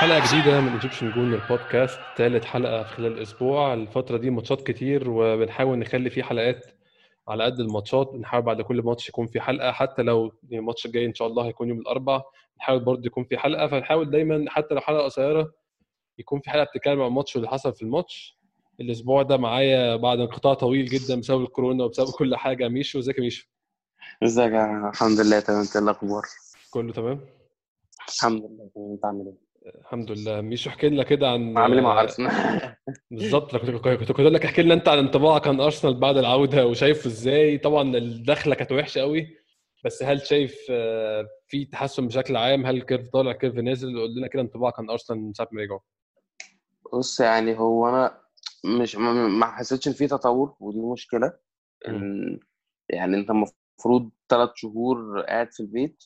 حلقة. جديدة من Egyptian Gooner Podcast ثالث حلقة في خلال الأسبوع. الفترة دي ماتشات كتير وبنحاول نخلي فيه حلقات على قد الماتشات. بنحاول بعد كل ماتش يكون في حلقة. حتى لو الماتش الجاي إن شاء الله هيكون يوم الأربع نحاول برضه يكون في حلقة. فنحاول دايما حتى لو حلقة قصيرة يكون في حلقة بتتكلم عن الماتش واللي حصل في الماتش. الأسبوع ده معايا بعد انقطاع طويل جدا بسبب الكورونا وبسبب كل حاجة ميشو. إزيك يا ميشو؟ ازيك يا الحمد لله تمام. إنت إيه الأخبار؟ كله تمام؟ الحمد لله تمام. أنت عامل إيه؟ الحمد لله. ميشو احكي لنا كده عن عامل إيه مع أرسنال؟ بالظبط. كنت كنت كنت أقول لك احكي لنا أنت عن انطباعك عن أرسنال بعد العودة وشايفه إزاي؟ طبعا الدخلة كانت وحشة قوي بس هل شايف آه، في تحسن بشكل عام؟ هل curve طالع curve نازل؟ قول لنا كده انطباعك عن أرسنال من ساعة ما رجعوا. بص يعني هو أنا مش ما ما حسيتش إن في تطور ودي مشكلة. يعني أنت المفروض ثلاث شهور قاعد في البيت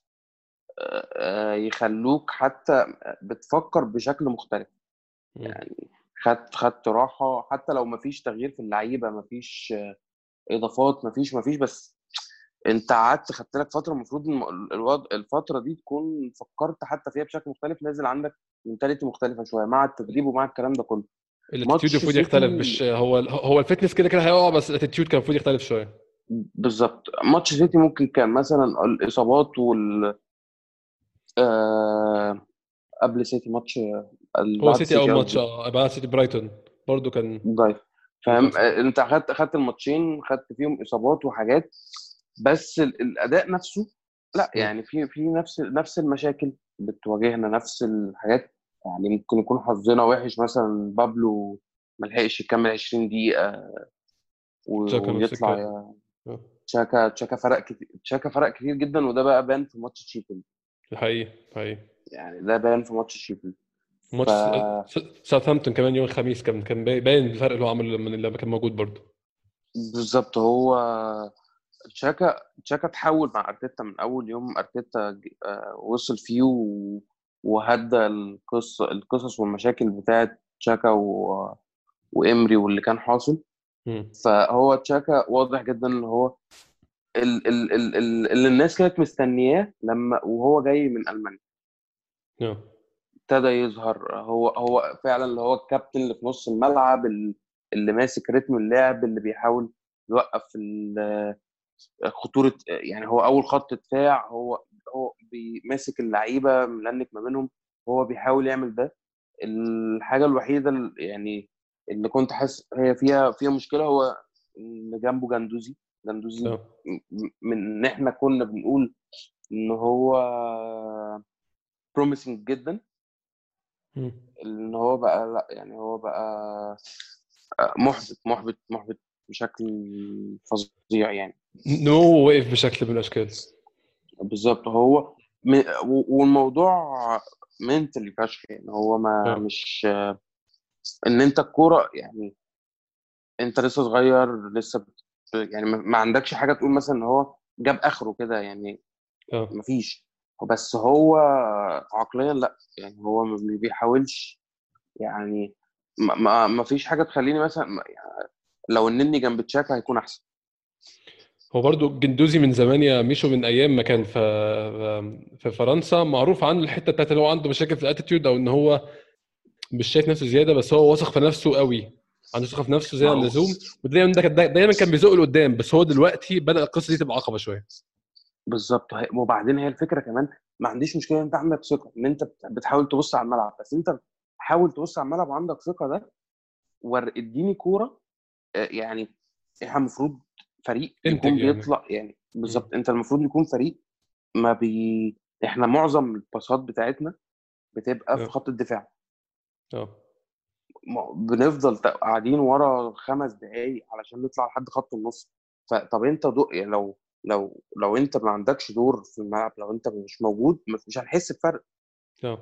آه، آه، يخلوك حتى بتفكر بشكل مختلف. يعني خدت خدت راحة حتى لو ما فيش تغيير في اللعيبة ما فيش إضافات ما فيش ما فيش بس أنت قعدت خدت لك فترة المفروض الم- الوضع الفترة دي تكون فكرت حتى فيها بشكل مختلف نازل عندك mentality مختلفة شوية مع التدريب ومع الكلام ده كله. ال attitude المفروض يختلف مش هو هو ال fitness كده كده هيقع بس ال attitude كان المفروض يختلف شوية. بالظبط ماتش سيتي ممكن كان مثلا الإصابات وال آه قبل سيتي ماتش هو سيتي أول. ماتش آه بعد سيتي برايتون برضه كان ضايف فاهم. آه، أنت اخدت اخدت الماتشين خدت فيهم إصابات وحاجات بس ال- الأداء نفسه لا. يعني في في نفس نفس المشاكل بتواجهنا نفس الحاجات يعني ممكن يكون حظنا وحش مثلا بابلو ما لحقش يكمل 20 دقيقة و- تشاكا نفس ويطلع. تشاكا تشاكا فرق كتير تشاكا فرق كتير جدا وده بقى بان في ماتش شيفيلد حقيقي حقيقي. يعني ده بان في ماتش شيفيلد ماتش ف- ساوثهامبتون كمان يوم الخميس كان كان باين الفرق اللي هو عمله من لما كان موجود برضه. بالظبط هو تشاكا تشاكا تحول مع أرتيتا من أول يوم أرتيتا آه، وصل فيه و- وهدى القصة القصص والمشاكل بتاعت تشاكا و... وإمري واللي كان حاصل. فهو تشاكا واضح جدا إن هو ال... ال... ال... ال... اللي الناس كانت مستنياه لما وهو جاي من ألمانيا. آه. ابتدى يظهر. هو هو فعلا اللي هو الكابتن اللي في نص الملعب ال- اللي ماسك رتم اللعب اللي بيحاول يوقف خطورة يعني هو أول خط دفاع هو هو بي- ماسك اللعيبة ملنك ما بينهم هو بيحاول يعمل ده. الحاجة الوحيدة ال- يعني اللي كنت حاسس هي فيها فيها مشكلة هو إن جنبه جندوزي جندوزي آه. م- من إن إحنا كنا بنقول إن هو promising جدا. إن هو بقى لأ يعني هو بقى محبط محبط محبط بشكل فظيع يعني نموه وقف بشكل من الأشكال بالظبط هو والموضوع منتلي فشخ يعني هو ما آه. مش إن أنت الكورة يعني أنت لسه صغير لسه بت- يعني ما ما عندكش حاجة تقول مثلا إن هو جاب آخره كده يعني آه. مفيش بس هو عقليا لأ يعني هو ما بيحاولش يعني ما, ما, ما فيش حاجة تخليني مثلا ما- يعني لو انني جنب تشاكا هيكون أحسن. هو برضو جندوزي من زمان يا ميشو من أيام ما كان في في فرنسا معروف عنه الحتة بتاعت اللي هو عنده مشاكل في ال attitude أو إن هو مش شايف نفسه زيادة بس هو واثق في نفسه قوي. عنده ثقة في نفسه زي ما هو- اللزوم ودايما دايما كان بيزق لقدام بس هو دلوقتي بدأ القصة دي تبقى عقبة شوية. بالظبط. وبعدين هي الفكرة كمان ما عنديش مشكلة أنت عندك ثقة إن أنت بت- بتحاول تبص على الملعب. بس أنت حاول تبص على الملعب وعندك ثقة ده اديني كورة. آه، يعني إحنا المفروض فريق يكون يعني. بيطلع يعني بالظبط. أنت المفروض يكون فريق ما بي إحنا معظم الباصات بتاعتنا بتبقى في آه. خط الدفاع. آه. بنفضل قاعدين ورا خمس دقايق علشان نطلع لحد خط النص. فطب انت دو... يعني لو لو لو انت ما عندكش دور في الملعب لو انت مش موجود مش هنحس بفرق. آه.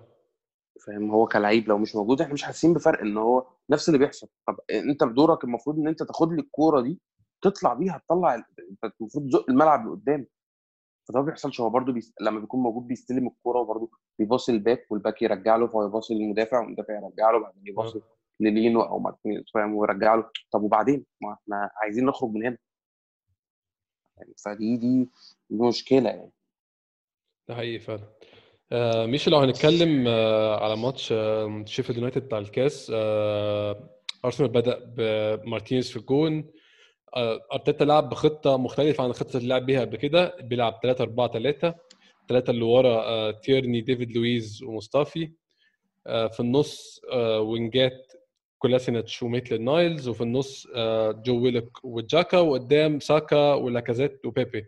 فاهم؟ هو كلعيب لو مش موجود إحنا مش حاسين بفرق ان هو نفس اللي بيحصل. طب انت بدورك المفروض ان انت تاخد لي الكورة دي تطلع بيها تطلع المفروض تزق الملعب لقدام. فده ما بيحصلش. هو برده بيست... لما بيكون موجود بيستلم الكورة وبرده بيباصي ال back وال back يرجع له فهو يباصي للمدافع والمدافع يرجع له بعدين يباصي للينو أو مارتينيز فاهم ويرجع له. طب وبعدين؟ ما إحنا عايزين نخرج من هنا. يعني فدي دي مشكلة يعني. ده حقيقي فعلا. آه مش لو هنتكلم آه على ماتش آه شيفيلد يونايتد بتاع الكاس آه أرسنال بدأ بمارتينيز في الجون. أرتيتا لعب بخطة مختلفة عن الخطه اللي لعب بيها قبل كده. بيلعب 3 4 3 ثلاثة اللي ورا آه تيرني ديفيد لويز ومصطفي. آه في النص آه وينجات كولاسينيتش وميتلاند نايلز وفي النص آه جو ويلك وجاكا وقدام ساكا ولاكازيت وبيبي.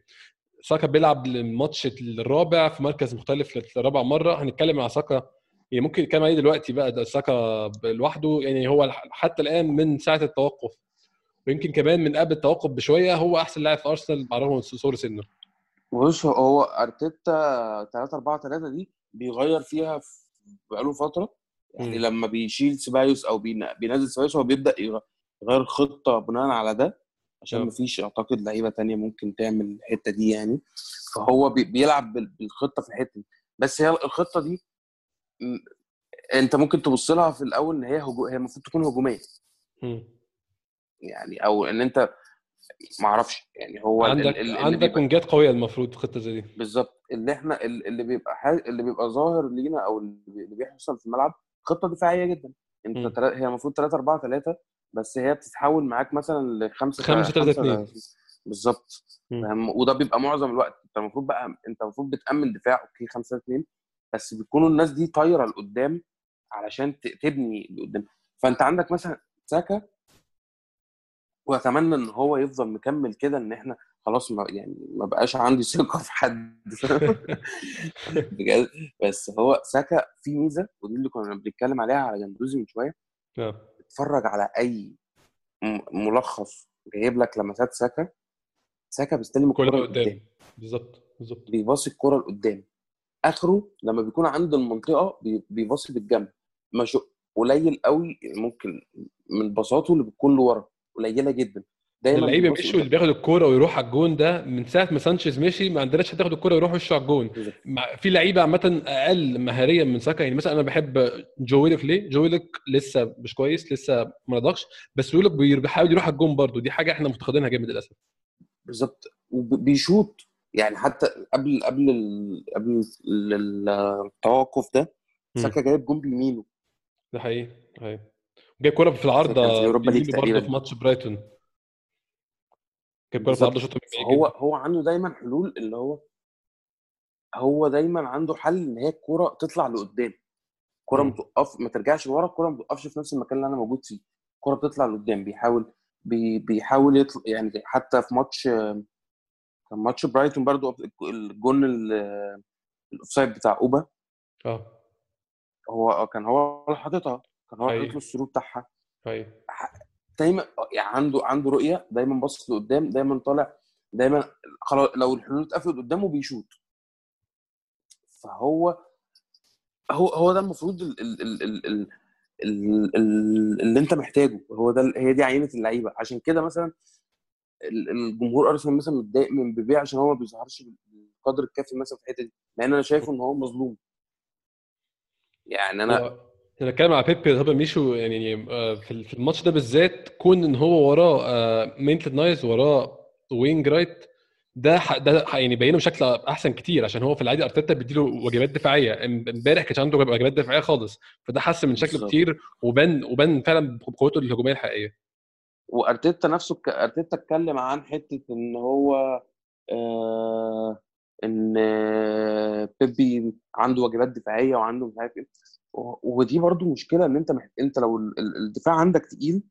ساكا بيلعب الماتش الرابع في مركز مختلف لرابع مرة. هنتكلم على ساكا. يعني ممكن نتكلم عليه دلوقتي بقى ده ساكا لوحده. يعني هو حتى الآن من ساعة التوقف ويمكن كمان من قبل التوقف بشوية هو أحسن لاعب في أرسنال على الرغم من صغر سنه بص هو أرتيتا 3 4 3 دي بيغير فيها بقاله فترة يعني مم. لما بيشيل سيبايوس أو بين- بينزل سيبايوس هو بيبدأ يغ- يغير خطة بناء على ده عشان آه. مفيش أعتقد لعيبة تانية ممكن تعمل الحتة دي يعني فهو بي- بيلعب بال- بالخطة في الحتة دي بس هي الخطة دي م- أنت ممكن تبص لها في الأول إن هي هجو... هي المفروض تكون هجومية. يعني أو إن أنت ما أعرفش يعني هو عندك ال- اللي عندك وينجات قوية المفروض في خطه زي دي. بالظبط. اللي إحنا ال- اللي بيبقى حاجة اللي بيبقى ظاهر لينا أو اللي بي- اللي بيحصل في الملعب خطة دفاعية جدا. أنت. تلا... هي المفروض 3 4 3 بس هي بتتحول معاك مثلا ل 5 خمسة تلاتة اتنين. بالظبط. مم. فاهم؟ وده بيبقى معظم الوقت. أنت المفروض بقى أنت المفروض بتأمن دفاع أوكي 5 2 بس بيكونوا الناس دي طايرة لقدام علشان تبني لقدام. فأنت عندك مثلا ساكا واتمنى ان هو يفضل مكمل كده ان إحنا خلاص ما يعني ما بقاش عندي ثقة في حد. بجد. بس هو ساكا في ميزة ودي اللي كنا بنتكلم عليها على جندوزي من شوية. آه. اتفرج على أي ملخص جايب لك لمسات ساكا ساكا بيستلم الكورة قدام لقدام. بالظبط بالظبط. بيباصي الكورة لقدام. آخره لما بيكون عند المنطقة بي- بيباصي بالجنب مش قليل قوي ممكن من باصاته اللي بتكون لورا. قليلة جدا. دايما اللعيبه مشوا اللي بياخد الكورة ويروح على الجون ده من ساعة ما سانشيز مشي ما عندناش حد ياخد الكورة ويروح وشه على الجون. في لعيبة عامة أقل مهاريا من ساكا يعني مثلا أنا بحب جو ويلك ليه؟ جو ويلك لسه مش كويس لسه ما نضجش بس ويلك بي- بيحاول يروح على الجون برضه. دي حاجة إحنا مفتقدينها جامد للأسف. بالظبط. وبيشوط يعني حتى قبل قبل ال... قبل ال- التوقف ده. ساكا جايب جون بيمينه. ده حقيقي ده حقيقي. جايب كورة في العارضة Europa League تقريباً. في ماتش برايتون. جايب كورة في العارضة شوطة من بعيد هو. هو عنده دايما حلول اللي هو هو دايما عنده حل إن هي الكورة تطلع لقدام. الكوره. ما توقف ما ترجعش لورا الكوره ما توقفش في نفس المكان اللي أنا موجود فيه. الكوره بتطلع لقدام بيحاول بي بيحاول يطلع يعني حتى في ماتش كان ماتش برايتون برضو الجون ال- ال offside بتاع أوبا. آه. هو كان هو اللي حاططها. كان هو حاطط له السرور بتاعها. أيوه دايما يعني عنده عنده رؤية دايما باصص لقدام دايما طالع دايما خلاص لو الحلول اتقفلت قدامه بيشوط. فهو هو هو ده المفروض ال ال ال ال ال اللي انت محتاجه. هو ده هي دي عينة اللعيبة. عشان كده مثلا الجمهور أرسنال مثلا متضايق من بيبيع عشان هو ما بيظهرش بالقدر الكافي مثلا في الحتة دي. لأن أنا شايفه إن هو مظلوم. يعني أنا أنا بتكلم على بيبي طبعا ميشو يعني آه، في الماتش ده بالذات كون إن هو وراه ميتلاند نايلز وراه wing right ده ده يعني بينه بشكل أحسن كتير عشان هو في العادي أرتيتا بيديله واجبات دفاعية إم- إمبارح كانش عنده واجبات دفاعية خالص فده حسن من شكله. كتير وبان وبان فعلا بقوته الهجومية الحقيقية وأرتيتا نفسه أرتيتا اتكلم عن حتة إن هو آه إن آه، بيبي عنده واجبات دفاعية وعنده مش عارف إيه. ودي برضو مشكلة إن أنت محت... أنت لو ال- ال- الدفاع عندك تقيل.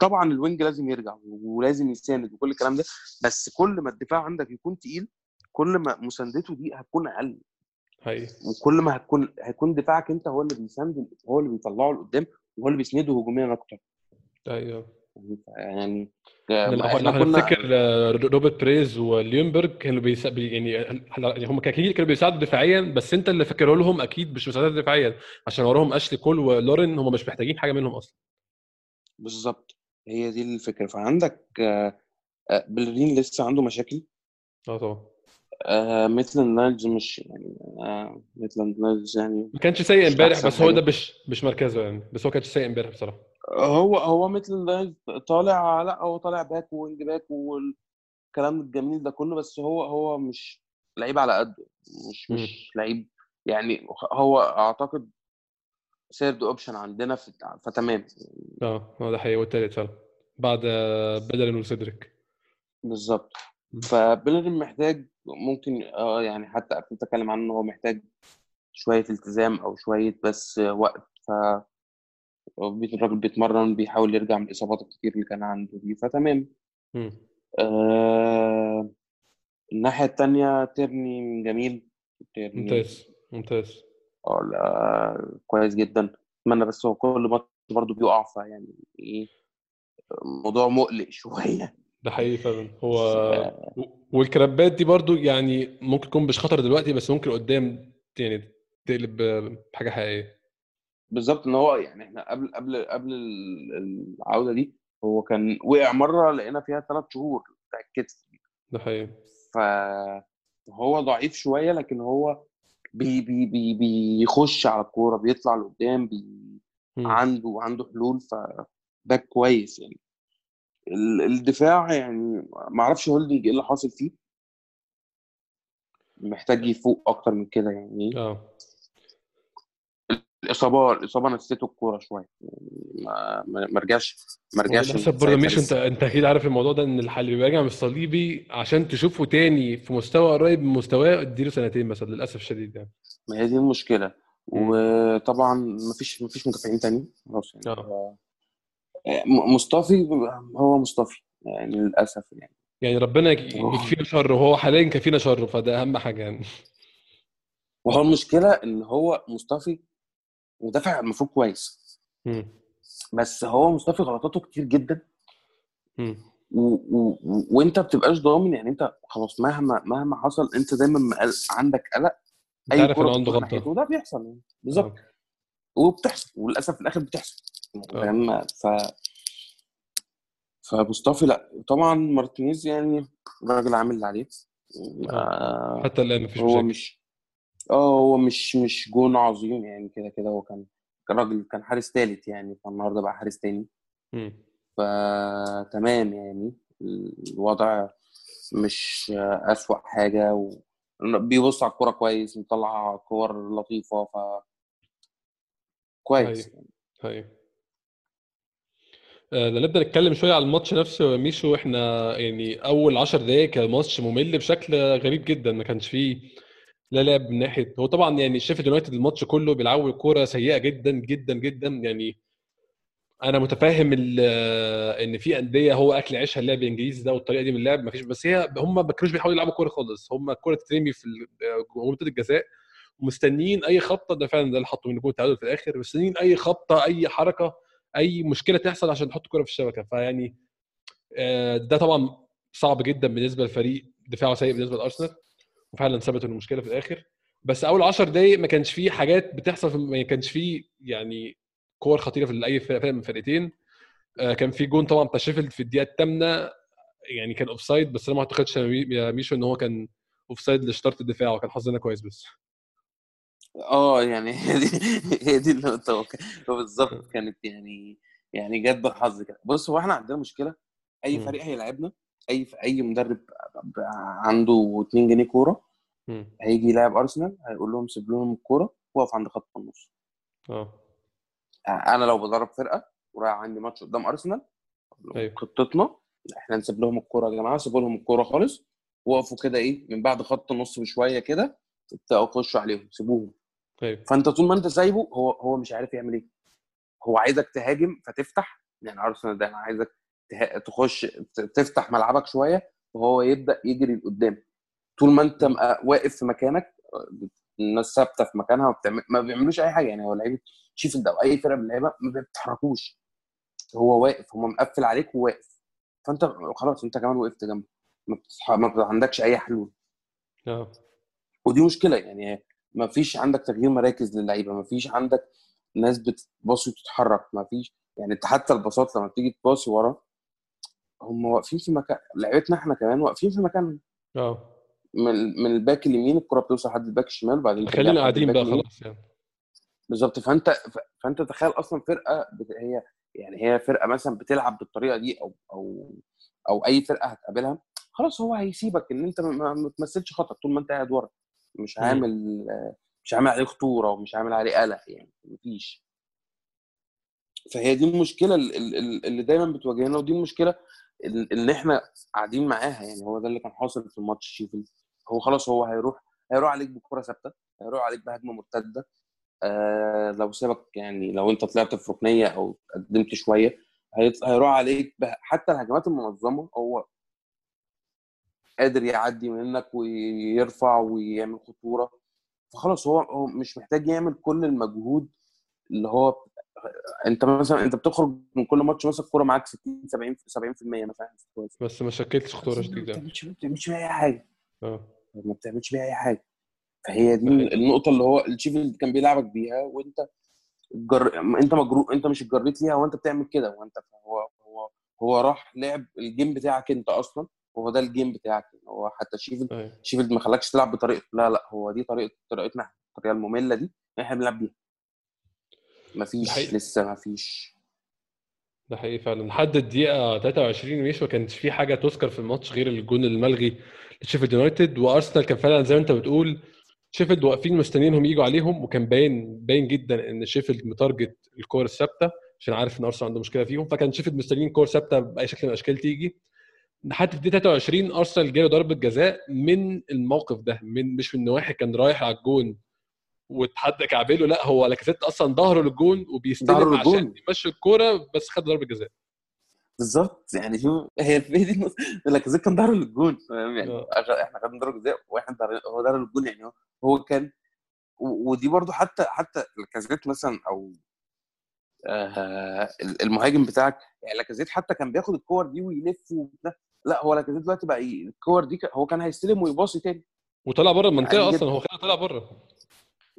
طبعا ال wing لازم يرجع ولازم يساند وكل الكلام ده. بس كل ما الدفاع عندك يكون تقيل كل ما مساندته دي هتكون أقل. حقيقي. وكل ما هتكون هيكون دفاعك أنت هو اللي بيساند هو اللي بيطلعه لقدام وهو اللي بيسنده هجوميا أكتر. أيوه. يعني إحنا كنا هنفتكر آه، روبرت بيريز وليونبرج كانوا بيسا... بي- يعني يعني هم أكيد كانوا بيساعدوا دفاعيا بس انت اللي فاكره لهم أكيد مش مساعدات دفاعيا عشان وراهم أشلي كول ولورين هم مش محتاجين حاجة منهم أصلا. بالظبط هي دي الفكرة. فعندك آه، آه، بلرين لسه عنده مشاكل. آه طبعا. آه، ميتلاند نايلز مش يعني آه، ميتلاند نايلز يعني ما كانش سيء امبارح بس هو ده. مش مش مركزه يعني بس هو كانش سيء امبارح بصراحة. هو هو نايلز طالع لأ هو طالع back wing back والكلام الجميل ده كله بس هو هو مش لعيب على قده مش مش لعيب يعني هو أعتقد third option عندنا فتمام. آه هو ده حقيقي والتالت فعلا بعد بيلرين وسيدريك بالظبط. فبيلرين محتاج ممكن آه يعني حتى كنت أتكلم عنه هو محتاج شوية التزام أو شوية بس وقت ف الراجل بيتمرن بيحاول يرجع من الإصابات الكتير اللي كان عنده دي فتمام. آه الناحية الثانية تيرني جميل. تيرني ممتاز ممتاز. آه لا كويس جدا. أتمنى بس هو كل ماتش برضه بيقع فيعني إيه موضوع مقلق شوية. ده حقيقي فعلا. هو والكرابات دي برضو يعني ممكن تكون مش خطر دلوقتي بس ممكن قدام يعني تقلب بحاجة حقيقية. بالظبط إن هو يعني إحنا قبل قبل قبل العودة دي هو كان وقع مرة لقينا فيها ثلاث شهور بتاع الكتف ده حقيقي. فهو ضعيف شوية لكن هو بي بي بي بيخش على الكورة بيطلع لقدام بي عنده عنده حلول فباك كويس يعني. الدفاع يعني ما أعرفش هولدنج إيه اللي حاصل فيه. محتاج يفوق أكتر من كده يعني. آه. الإصابة الإصابة نسيته الكورة شوية. ما ما رجعش ما رجعش للاسف برضه مش أنت أنت أكيد عارف الموضوع ده إن اللي بيرجع من الصليبي عشان تشوفه تاني في مستوى قريب من مستواه اديله سنتين مثلا للأسف الشديد يعني. ما هي دي المشكلة. وطبعا ما فيش ما فيش مدافعين تاني خلاص يعني. آه. مصطفي هو مصطفي يعني للأسف يعني. يعني ربنا يكفينا شر وهو حاليا كفينا شر فده أهم حاجة يعني. وهو المشكلة إن هو مصطفي مدافع المفروض كويس. م. بس هو مصطفي غلطاته كتير جدا. م. و... و... وانت بتبقاش ضامن يعني انت خلاص مهما مهما حصل انت دايما عندك قلق. أي كوره عنده غلطة. وده بيحصل يعني. بالظبط. وبتحصل وللأسف في الآخر بتحصل. فاهم؟ ف فمصطفى لأ. طبعا مارتينيز يعني الراجل عامل اللي عليه. آه. حتى الآن مفيش هو مشاكل. مش آه هو مش مش جون عظيم يعني كده كده هو كان كان راجل كان حارس ثالث يعني فالنهارده بقى حارس تاني فتمام يعني الوضع مش أسوأ حاجة و... بيبص على الكورة كويس مطلع كور لطيفة ف كويس هي. هي. آه نبدأ نتكلم شوية على الماتش نفسه ميشو إحنا يعني أول 10 دقائق كان ماتش ممل بشكل غريب جدا ما كانش فيه لا لعب من ناحية هو طبعا يعني شيفيلد يونايتد الماتش كله بيلعبوا كورة سيئة جدا جدا جدا يعني أنا متفاهم إن في أندية هو أكل عيشها اللعب الإنجليزي ده والطريقة دي من اللعب ما فيش بس هي هم ما كانوش بيحاولوا يلعبوا كورة خالص هم الكوره تترمي في منطقه الجزاء ومستنيين أي خبطة ده فعلا ده اللي حطوا منه جول التعادل في الآخر مستنيين أي خبطة أي حركة أي مشكلة تحصل عشان تحط كوره في الشبكة فيعني ده طبعا صعب جدا بالنسبة للفريق دفاعه سيء بالنسبة لأرسنال. وفعلا ثبت المشكلة في الآخر. بس أول 10 دقائق ما كانش فيه حاجات بتحصل ما كانش فيه يعني كور خطيرة في أي فرق من الفرقتين كان في جون طبعا بتاع شيفيلد في الدقيقة الثامنة يعني كان offside بس أنا ما أعتقدش يا ميشو إن هو كان offside لشطارة الدفاع وكان حظنا كويس بس. آه يعني هي دي هي دي النقطة. بالظبط كانت يعني يعني جت بالحظ كده. بص هو إحنا عندنا مشكلة. أي فريق هيلاعبنا أي أي مدرب عنده 2 جنيه كورة هيجي يلاعب أرسنال هيقول لهم سيب لهم الكورة واقف عند خط النص. آه. أنا لو بدرب فرقة ورايح عندي ماتش قدام أرسنال أيوة. خطتنا إحنا نسيب لهم الكورة يا جماعة سيبوا لهم الكورة خالص وقفوا كده إيه من بعد خط النص بشوية كده ابداوا خشوا عليهم سيبوهم. أيوة. فأنت طول ما أنت سايبه هو هو مش عارف يعمل إيه. هو عايزك تهاجم فتفتح يعني أرسنال ده أنا عايزك تخش تفتح ملعبك شوية وهو يبدأ يجري لقدام. طول ما انت واقف في مكانك الناس ثابتة في مكانها وبتعمل ما بيعملوش أي حاجة. يعني هو لعيبه شيفيلد أو أي فرقة من اللعيبة ما بيتحركوش. هو واقف هو مقفل عليك وواقف. فأنت خلاص أنت كمان وقفت جنبه. ما. ما عندكش أي حلول. آه. ودي مشكلة. يعني ما فيش عندك تغيير مراكز للعيبة. ما فيش عندك ناس بتباص وتتحرك. ما فيش يعني انت حتى الباصات لما بتيجي تباصي ورا هم واقفين في مكان لعيبتنا إحنا كمان واقفين في مكان. آه. من من الباك اليمين الكرة بتوصل لحد الباك الشمال وبعدين خلينا قاعدين بقى خلاص يعني. بالظبط. فانت فانت تخيل أصلا فرقة هي يعني هي فرقة مثلا بتلعب بالطريقة دي أو أو أو أي فرقة هتقابلها خلاص هو هيسيبك إن أنت ما- تمثلش خطر طول ما أنت قاعد ورا. مش. عامل مش عامل عليه خطورة ومش عامل عليه قلق يعني مفيش. فهي دي المشكلة ال- ال- ال- اللي دايما بتواجهنا ودي المشكلة ال- اللي إحنا قاعدين معاها يعني هو ده اللي كان حاصل في الماتش شيفيلد. هو خلاص هو هيروح هيروح عليك بكرة ثابتة هيروح عليك بهجمة مرتدة. آه لو سابك يعني لو انت طلعت في ركنية أو قدمت شوية هيروح عليك حتى الهجمات المنظمة هو قادر يعدي منك ويرفع ويعمل خطورة. فخلاص هو مش محتاج يعمل كل المجهود اللي هو انت مثلا انت بتخرج من كل ماتش مثلا الكورة معاك 60 70 70% مثلا كويس. بس ما شكلتش خطورة شديدة. ما بتعملش بيها أي حاجة. آه. ما بتعملش بيها أي حاجة. فهي دي صحيح. النقطة اللي هو الشيفيلد كان بيلعبك بيها وانت جر... انت مجرو انت مش اتجريت ليها وانت بتعمل كده. وانت هو هو هو راح لعب ال game بتاعك انت أصلا وهو ده ال game بتاعك. هو حتى شيفيلد أيوة. شيفيلد ما خلاكش تلعب بطريقته لا لا هو دي طريقه طريقتنا الطريقة المملة دي إحنا بنلعب بيها. مفيش حقيقي. لسه مفيش ده حقيقي فعلا. لحد الدقيقة 23 مش ما كانش في حاجة تذكر في الماتش غير الجون الملغي لشيفيلد يونايتد وأرسنال كان فعلا زي ما أنت بتقول شيفيلد واقفين مستنيينهم يجوا عليهم وكان باين باين جدا إن شيفيلد م target الكور الثابتة عشان عارف إن أرسنال عنده مشكلة فيهم فكان شيفيلد مستنيين كور ثابتة بأي شكل من الأشكال تيجي. لحد الدقيقة 23 أرسنال جاله ضربة جزاء من الموقف ده من مش من نواحي كان رايح على الجون واتحدى كعبله لا هو لاكازيت أصلا ظهره للجون وبيستلم. عشان يمشي الكورة بس خد ضربة جزاء بالظبط يعني شوف هي هي دي. لاكازيت كان ظهره للجون فاهم يعني آه. إحنا خدنا ضربة جزاء ضهر- هو ظهره للجون يعني هو- كان ودي برضو حتى حتى لاكازيت مثلا أو آه المهاجم بتاعك يعني لاكازيت حتى كان بياخد الكور دي ويلف وبتاع لا هو لاكازيت دلوقتي بقى الكور دي هو كان هيستلم ويباصي تاني وطلع بره المنطقة عادي أصلا. هو خلاه طلع بره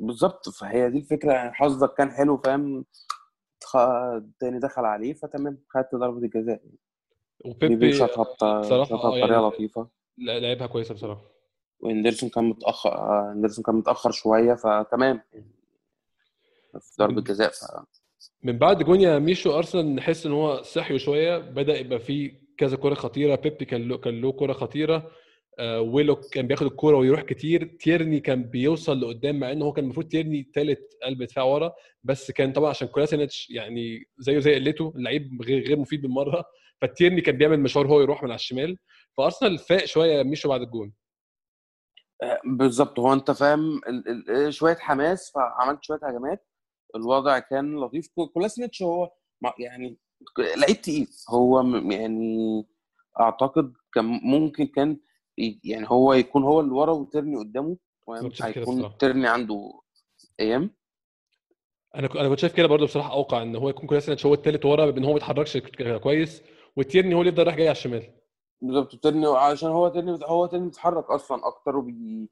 بالظبط فهي دي الفكرة يعني حظك كان حلو فاهم. التاني دخل عليه فتمام خدت ضربة الجزاء. بيبي وبيبي شاطها آه بطريقة يعني- لطيفة. لعبها كويسة بصراحة. وإندرسون كان متأخر آه، إندرسون كان متأخر شوية فتمام. في ضربة جزاء ف... من بعد جون يا ميشو أرسنال نحس إن هو صحيوا شوية بدأ يبقى فيه كذا كرة خطيرة بيبي كان له كان له كرة خطيرة. ويلوك كان بياخد الكورة ويروح كتير. تيرني كان بيوصل لقدام مع إنه هو كان المفروض تيرني ثالث قلب دفاع ورا بس كان طبعا عشان كولاسينيتش يعني زيه زي قلته لعيب غير مفيد بالمرة فتيرني كان بيعمل مشوار هو يروح من على الشمال. فأرسنال فاق شوية ميشو بعد الجون. آه، بالظبط. هو أنت فاهم. ال... شوية حماس فعملت شوية هجمات. الوضع كان لطيف. كو- كولاسينيتش هو يعني لعيب تقيل. هو يعني أعتقد كان ممكن كان يعني هو يكون هو اللي ورا وترني قدامه هيكون. ترني عنده أيام. أنا أنا كنت شايف كده برضه بصراحة أتوقع إن هو يكون كولاسينيتش هو الثالث ورا بإن هو ما بيتحركش كويس وتيرني هو اللي يفضل رايح جاي على الشمال. بالظبط ترني عشان هو ترني هو ترني بيتحرك أصلا أكتر وبي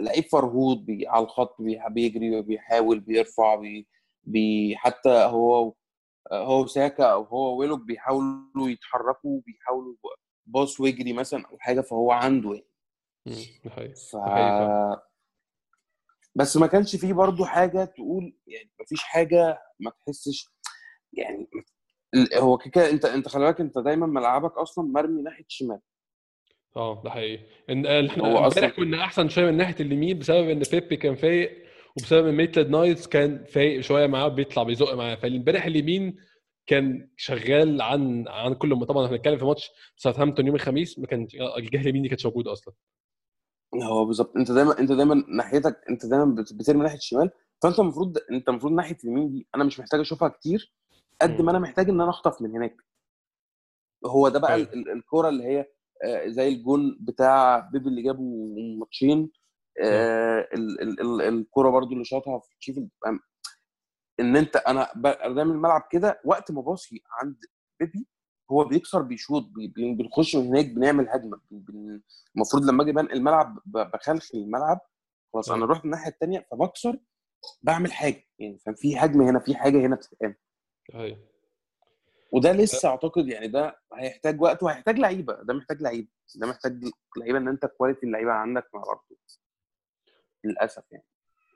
لعيب فرهود بي... على الخط بي... بيجري بيحاول بيرفع بي... بي... حتى هو هو ساكا أو هو ويلوك بيحاولوا يتحركوا بيحاولوا باص ويجري مثلا أو حاجة فهو عنده يعني. ف. بس ما كانش فيه برضو حاجة تقول يعني ما فيش حاجة ما تحسش يعني هو كده انت انت خلي بالك انت دايما ملعبك أصلا مرمي ناحية الشمال آه ده حقيقي. إن آه، إحنا إمبارح كنا أحسن شوية من ناحية اليمين بسبب إن بيبي كان فايق وبسبب إن ميتلاند نايلز كان فايق شوية معاه بيطلع بيزق معاه. فامبارح اليمين كان شغال عن عن كل طبعا إحنا بنتكلم في ماتش ساوثهامبتون يوم الخميس ما كان الجهه اليمين دي كانتش موجوده أصلا هو بالظبط أنت دايما أنت دايما ناحيتك أنت دايما بت- بترمي ناحية الشمال فأنت المفروض أنت المفروض ناحية اليمين دي أنا مش محتاج أشوفها كتير قد. ما أنا محتاج إن أنا أخطف من هناك هو ده بقى أيوة. ال- الكورة اللي هي آه، زي الجون بتاع بيبي اللي جابه ماتشين آه، ال- ال- ال- الكورة برضو اللي شاطها في شيفيلد أم- إن أنت أنا بعمل الملعب كده وقت ما باصي عند بيبي هو بيكسر بيشوط بي- بي- بنخش من هناك بنعمل هجمة المفروض لما أجي بنقل الملعب بخلخل الملعب خلاص أنا أيوة. رحت الناحية الثانية فبكسر بعمل حاجة يعني فاهم؟ في هجمة هنا في حاجة هنا بتتعمل. أيوه. وده لسه أعتقد يعني ده هيحتاج وقت وهيحتاج لعيبة ده محتاج لعيبة ده محتاج لعيبة إن أنت quality اللعيبة عندك مع برضه للأسف يعني.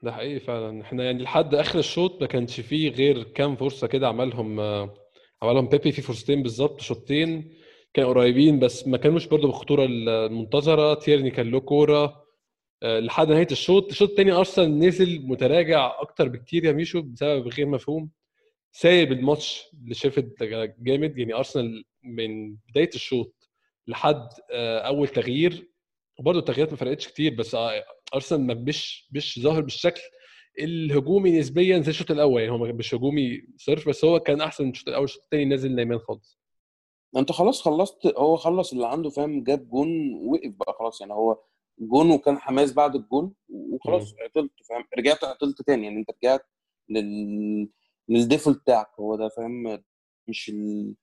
ده حقيقي فعلا. إحنا يعني لحد آخر الشوط ما كانش فيه غير كام فرصة كده عملهم آه، عملهم بيبي في فرصتين بالظبط شوطين كانوا قريبين بس ما كانوش برضه بالخطورة المنتظرة. تيرني كان له كورة آه، لحد نهاية الشوط. الشوط الثاني أرسنال نزل متراجع أكتر بكتير يا ميشو بسبب غير مفهوم. سايب الماتش لشيفيلد جامد. يعني أرسنال من بداية الشوط لحد آه، أول تغيير. وبرضه التغييرات ما فرقتش كتير بس ارسنال مش مش ظاهر بالشكل الهجومي نسبيا زي الشوط الأول. يعني هو مش هجومي صرف بس هو كان أحسن من الشوط الأول الشوط الثاني نازل نايم خالص. أنت خلاص خلصت هو خلص اللي عنده فاهم؟ جاب جون وقف بقى خلاص. يعني هو جون وكان حماس بعد الجون وخلاص عطلت فاهم؟ رجعت عطلت تاني. يعني أنت رجعت لل لل default بتاعك. هو ده فاهم؟ مش ال...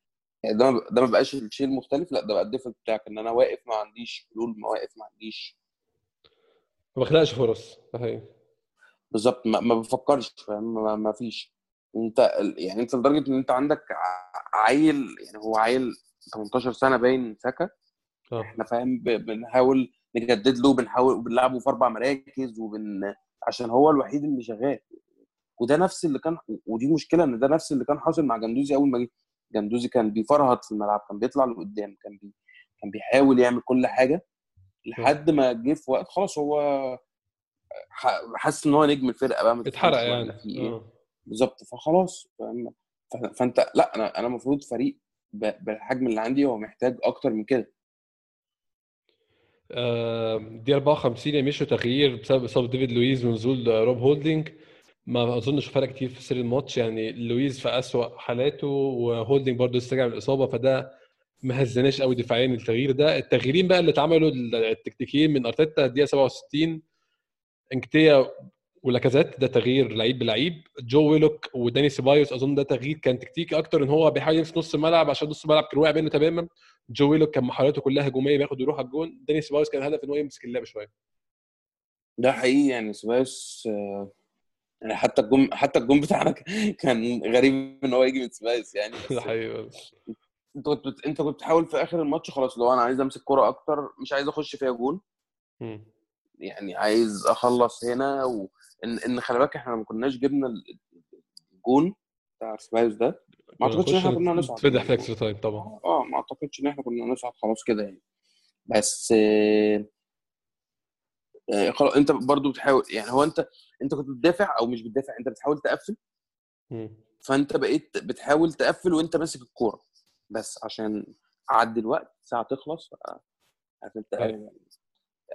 يعني ده ما ده ما بقاش الشيء المختلف. لا ده بقى الديفولت بتاعك إن أنا واقف ما عنديش حلول ما واقف ما عنديش ما بخلقش فرص صحيح بالظبط. ما, ما بفكرش فاهم؟ ما, ما فيش. انت يعني انت لدرجة إن انت عندك عيل يعني هو عيل 18 سنة باين ساكا. آه. إحنا فاهم بنحاول نجدد له بنحاول بنلعبه في أربع مراكز وبن عشان هو الوحيد اللي شغال. وده نفس اللي كان ودي مشكلة إن ده نفس اللي كان حاصل مع جندوزي أول ما جه. جندوزي كان بيفرهد في الملعب كان بيطلع لقدام كان بي كان بيحاول يعمل كل حاجة. لحد ما جه في وقت خلاص هو حاسس إن هو نجم الفرقة بقى اتحرق يعني. إيه. آه. بالظبط فخلاص فأنت لا أنا أنا المفروض فريق بالحجم اللي عندي هو محتاج أكتر من كده. آه، دي 54 يا ميشو تغيير بسبب إصابة ديفيد لويز ونزول روب هولدنج ما أظنش فرق كتير في سير الماتش يعني لويز في أسوأ حالاته وهولدنج برضه لسه راجع من الإصابة فده ما هزناش قوي دفاعيا التغيير ده. التغييرين بقى اللي اتعملوا التكتيكيين من أرتيتا الدقيقة 67 نكيتيا ولاكازيت ده تغيير لعيب بلعيب. جو ويلوك وداني سيبايوس أظن ده تغيير كان تكتيكي أكتر إن هو بيحاول يمسك نص الملعب عشان نص الملعب كان واقع منه تماما. جو ويلوك كان محاولاته كلها هجومية بياخد ويروح على الجون. داني سيبايوس كان الهدف إن هو يمسك اللعب شوية. ده حقيقي يعني سبايوس آه، يعني حتى الجون حتى الجون بتاعنا كان غريب إن هو يجي من سبايوس يعني. ده حقيقي انت كنت بت- انت كنت بتحاول في آخر الماتش خلاص لو أنا عايز أمسك كرة أكتر مش عايز أخش فيها جون. يعني عايز أخلص هنا وان ان خلي بالك إحنا ما كناش جبنا ال- الجون بتاع سبايوس ده. ما أعتقدش إن إحنا كنا هنصعد. نتفتح في extra time طبعا. آه ما أعتقدش إن إحنا كنا هنصعد خلاص كده يعني. بس آه، آه، خلاص أنت برضو بتحاول يعني هو أنت أنت كنت بتدافع أو مش بتدافع؟ أنت بتحاول تقفل. فأنت بقيت بتحاول تقفل وأنت ماسك الكورة. بس عشان عدي الوقت ساعه تخلص عارف انت أيوة.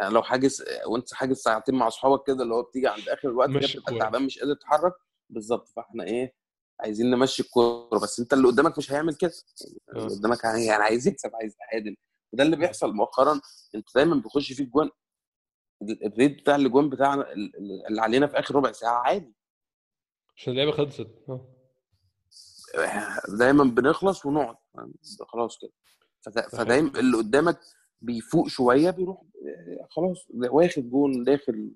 يعني لو حاجز وأنت حاجز ساعتين مع أصحابك كده اللي هو بتيجي عند آخر الوقت بتبقى. تعبان مش قادر تتحرك. بالظبط فإحنا إيه عايزين نمشي الكورة. بس أنت اللي قدامك مش هيعمل كده. يعني اللي آه. قدامك يعني عايز يكسب عايز يتعادل وده اللي بيحصل مؤخرا. أنت دايما بيخش فيك جوان ال- الريت بتاع الاجوان بتاعنا ال- ال- اللي علينا في آخر ربع ساعة عادي. عشان اللعبة خلصت. آه. دايما بنخلص ونقعد. خلاص كده. فدا- فدايما اللي قدامك بيفوق شوية بيروح آه، خلاص واخد جون داخل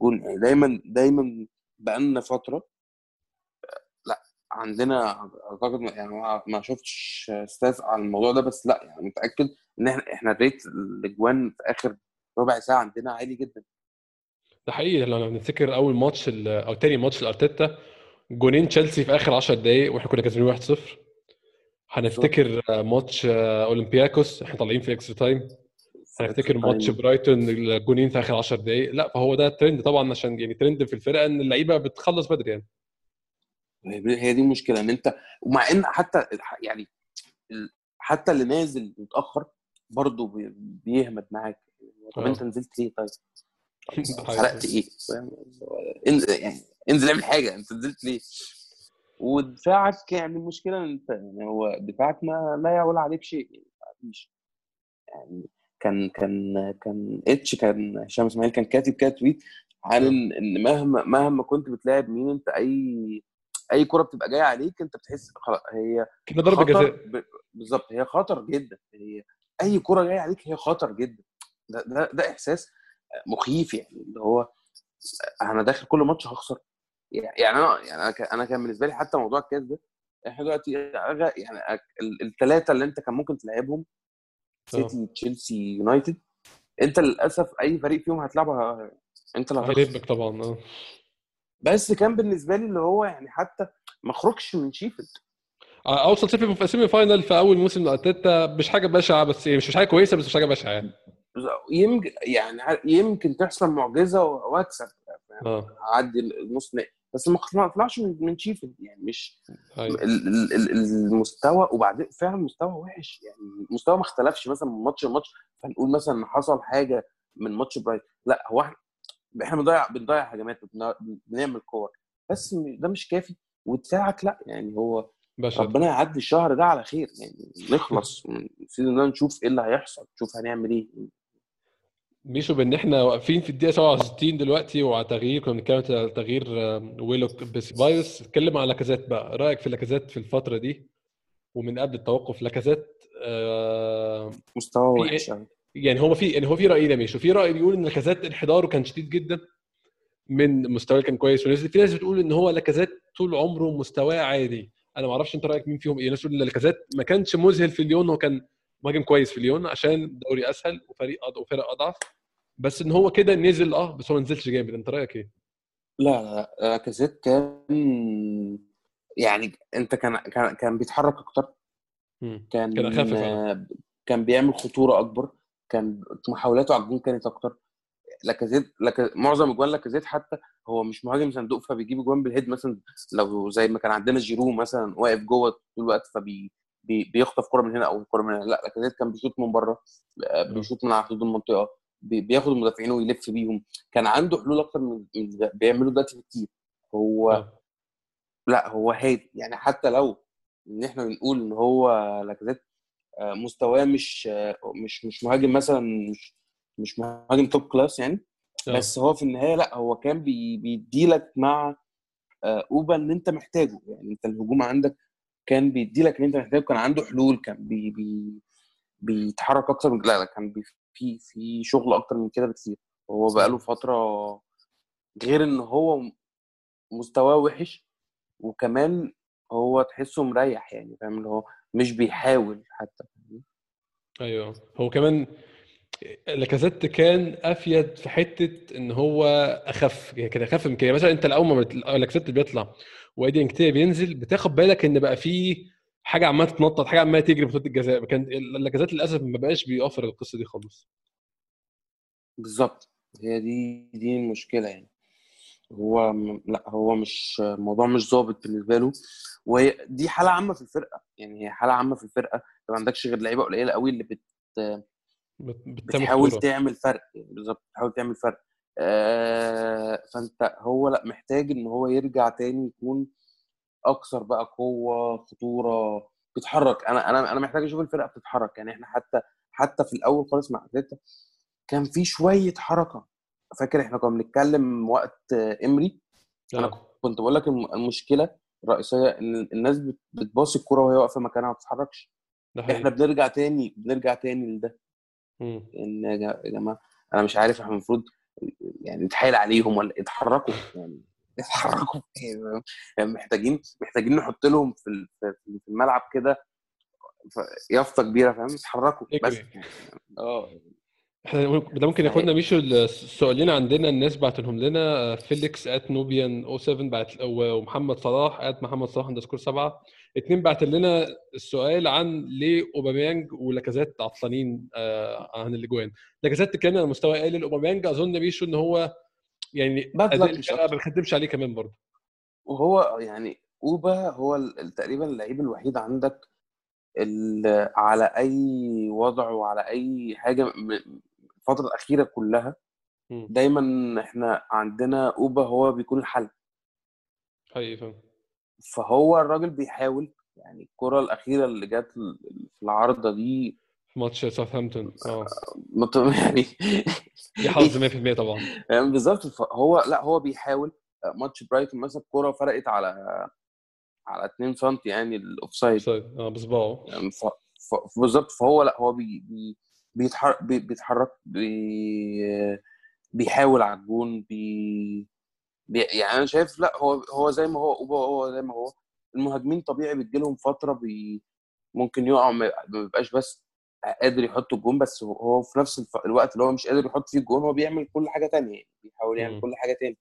جون. يعني دايما دايما بقالنا فترة آه، لا عندنا أعتقد يعني ما- شفتش stats على الموضوع ده. بس لا يعني متأكد إن إحنا إحنا ال rate الاجوان في آخر ربع ساعة عندنا عالي جدا. ده حقيقي. لو نفتكر أول ماتش أو تاني ماتش لأرتيتا جونين تشيلسي في آخر 10 دقائق وإحنا كنا كسبانين 1-0 هنفتكر آه، ماتش آه، أولمبياكوس إحنا طالعين في extra time هنفتكر ماتش برايتون الجونين في آخر 10 دقائق لا فهو ده ترند طبعا عشان يعني ترند في الفرقة إن اللعيبة بتخلص بدري يعني هي دي المشكلة إن أنت ومع إن حتى يعني حتى اللي نازل متأخر برضه بي- بيهمد معاك طب آه. انت نزلت ليه طيب؟ حقيقي. سرقت إيه؟ انزل يعني إنزل اعمل حاجة أنت نزلت ليه؟ ودفاعك يعني المشكلة إن أنت يعني هو دفاعك ما لا يعول عليه بشيء يعني مفيش يعني كان كان كان اتش كان هشام إسماعيل كان كاتب كده تويت عن آه. إن مهما مهما كنت بتلاعب مين أنت أي أي كرة بتبقى جاية عليك أنت بتحس خلاص هي كده ضربة جزاء. بالظبط هي خطر جدا. هي أي كرة جاية عليك هي خطر جدا. ده ده, ده إحساس مخيف يعني اللي هو أنا داخل كل ماتش هخسر. يعني أنا يعني أنا كان بالنسبة لي حتى موضوع الكاس ده إحنا دلوقتي يعني الثلاثه اللي أنت كان ممكن تلعبهم سيتي تشيلسي يونايتد أنت للأسف أي فريق فيهم هتلعبها أنت اللي هتخسر. هيلبك طبعا آه. بس كان بالنسبة لي اللي هو يعني حتى ما اخرجش من شيفيلد. أوصل semi semi final في أول موسم لارتيتا مش حاجة بشعة بس مش مش حاجة كويسة بس مش حاجة بشعة يعني. يمكن يعني يمكن تحصل معجزة وأكسب آه. أعدي النص نهائي. بس ما اطلعش من شيفيلد يعني مش ال- المستوى وبعدين فعلا المستوى وحش يعني المستوى ما اختلفش. مثلا من ماتش لماتش فنقول مثلا حصل حاجة من ماتش برايتون لا هو إحنا إحنا بنضيع بنضيع هجمات بنعمل كور. بس ده مش كافي. ودفاعك لا يعني هو باشا. ربنا يعدي الشهر ده على خير يعني نخلص. من ال season ده نشوف إيه اللي هيحصل نشوف هنعمل إيه. ميشو بان إحنا واقفين في الدقيقة 67 دلوقتي وعلى تغيير كنا بنتكلم على تغيير آه، ويلوك بسبايوس اتكلم على لاكازيت بقى. رأيك في لاكازيت في الفترة دي؟ ومن قبل التوقف لاكازيت آه، مستوى وحش يعني هو في يعني هو في رايين يا ميشو. في رأي بيقول إن لاكازيت انحداره كان شديد جدا من مستواه كان كويس ونزل. في ناس بتقول إن هو لاكازيت طول عمره مستواه عادي. أنا ما أعرفش أنت رأيك مين فيهم. إيه ناس بتقول إن لاكازيت ما كانش مذهل في ليون هو كان مهاجم كويس في ليون عشان الدوري أسهل وفريق أض... وفرق أضعف. بس إن هو كده نزل آه بس هو ما نزلش جامد. أنت رأيك إيه؟ لا لا لا. لاكازيت كان يعني أنت كان كان كان بيتحرك أكتر. كان كان فعلا. آه، كان بيعمل خطورة أكبر. كان محاولاته على الجون كانت أكتر. لاكازيت لك... معظم أجوان لاكازيت حتى هو مش مهاجم صندوق فبيجيب اجوان بال head مثلا. لو زي ما كان عندنا جيرو مثلا واقف جوه طول الوقت فبي بي... بيخطف كرة من هنا أو كرة من هنا لا لاكازيت كان بيشوط من بره آه، بيشوط من على حدود المنطقة بي... بياخد المدافعين ويلف بيهم كان عنده حلول أكتر من اللي بيعمله دلوقتي بكتير هو آه. لا هو هادي يعني حتى لو إن إحنا بنقول إن هو لاكازيت آه، مستواه مش مش مش مهاجم مثلا مش مش مهاجم top class يعني آه. بس هو في النهاية لا هو كان بي بيديلك مع أوبا ان أنت محتاجه يعني أنت الهجوم عندك كان بيديلك إن أنت محتاجه كان عنده حلول كان بي بي بيتحرك أكتر من لا لا كان بي في في شغل أكتر من كده بكتير. هو بقاله فترة غير إن هو مستواه وحش وكمان هو تحسه مريح يعني فاهم؟ اللي هو مش بيحاول حتى. أيوه. هو كمان لاكازيت كان أفيد في حتة إن هو أخف يعني كان أخف من كده. مثلا أنت الأول ما بت- لاكازيت بيطلع وايدي انكتيا بينزل بتاخد بالك إن بقى في حاجة عمالة تتنطط حاجة عمالة تجري خط الجزاء كان لاكازيت للأسف ما بقاش بيوفر القصة دي خالص. بالظبط. هي دي دي المشكلة يعني. هو لا هو مش الموضوع مش ظابط بالنسبة له. وهي دي حالة عامة في الفرقة يعني هي حالة عامة في الفرقة. انت ما عندكش غير لعيبة قليلة قوي اللي بت بتحاول تعمل فرق يعني بالظبط بتحاول تعمل فرق. فانت هو لا محتاج إن هو يرجع تاني يكون أكثر بقى قوة خطورة بيتحرك. أنا أنا أنا محتاج أشوف الفرقة بتتحرك. يعني إحنا حتى حتى في الأول خالص مع أتلتا كان في شوية حركة. فاكر إحنا كنا بنتكلم وقت آه، إمري؟ أنا آه. كنت بقول لك الم- المشكلة الرئيسية إن الناس بت- بتباصي الكوره وهي واقفة مكانها ما بتتحركش. إحنا بنرجع تاني بنرجع تاني لده. إن يا جماعة أنا مش عارف إحنا المفروض يعني نتحايل عليهم ولا اتحركوا يعني اتحركوا يعني محتاجين محتاجين نحط لهم في في الملعب كده يافطة كبيرة فاهم؟ اتحركوا بس. آه. إحنا ده ممكن ياخدنا ميشو السؤالين عندنا الناس بعتنهم لنا آه، فيليكس at نوبيان أو 7 بعت ومحمد صلاح at محمد صلاح underscore 7 اتنين بعت لنا السؤال عن ليه أوباميانج ولاكازيت عطلانين آه، عن الأجوان لاكازيت كان على مستوى قليل أوباميانج أظن ميشو إن هو يعني. ما بيخدمش عليه كمان برضه وهو يعني أوبا هو تقريبا اللعيب الوحيد عندك اللي على أي وضع وعلى أي حاجة الفترة الأخيرة كلها. دايما إحنا عندنا أوبا هو بيكون الحل حقيقي فهو الراجل بيحاول يعني الكرة الأخيرة اللي جت في العارضة دي ماتش ساوثهامبتون آه مت- يعني دي حظ 100% طبعا. يعني بالظبط فهو لا هو بيحاول ماتش برايتون مثلا الكوره فرقت على على 2 سم يعني ال offside. آه بصباعه. يعني ف... ف... بالظبط فهو لا هو بي... بي... بيتحرك بي... بيتحرك بي... بيحاول على الجون بي... بي... يعني أنا شايف لأ هو هو زي ما هو اوبا هو زي ما هو. المهاجمين طبيعي بتجي لهم فترة بي... ممكن يقعوا ما بيبقاش بس قادر يحط الجون بس هو- في نفس الف... الوقت اللي هو مش قادر يحط فيه الجون هو بيعمل كل حاجة تانية يعني بيحاول يعمل. كل حاجة تاني.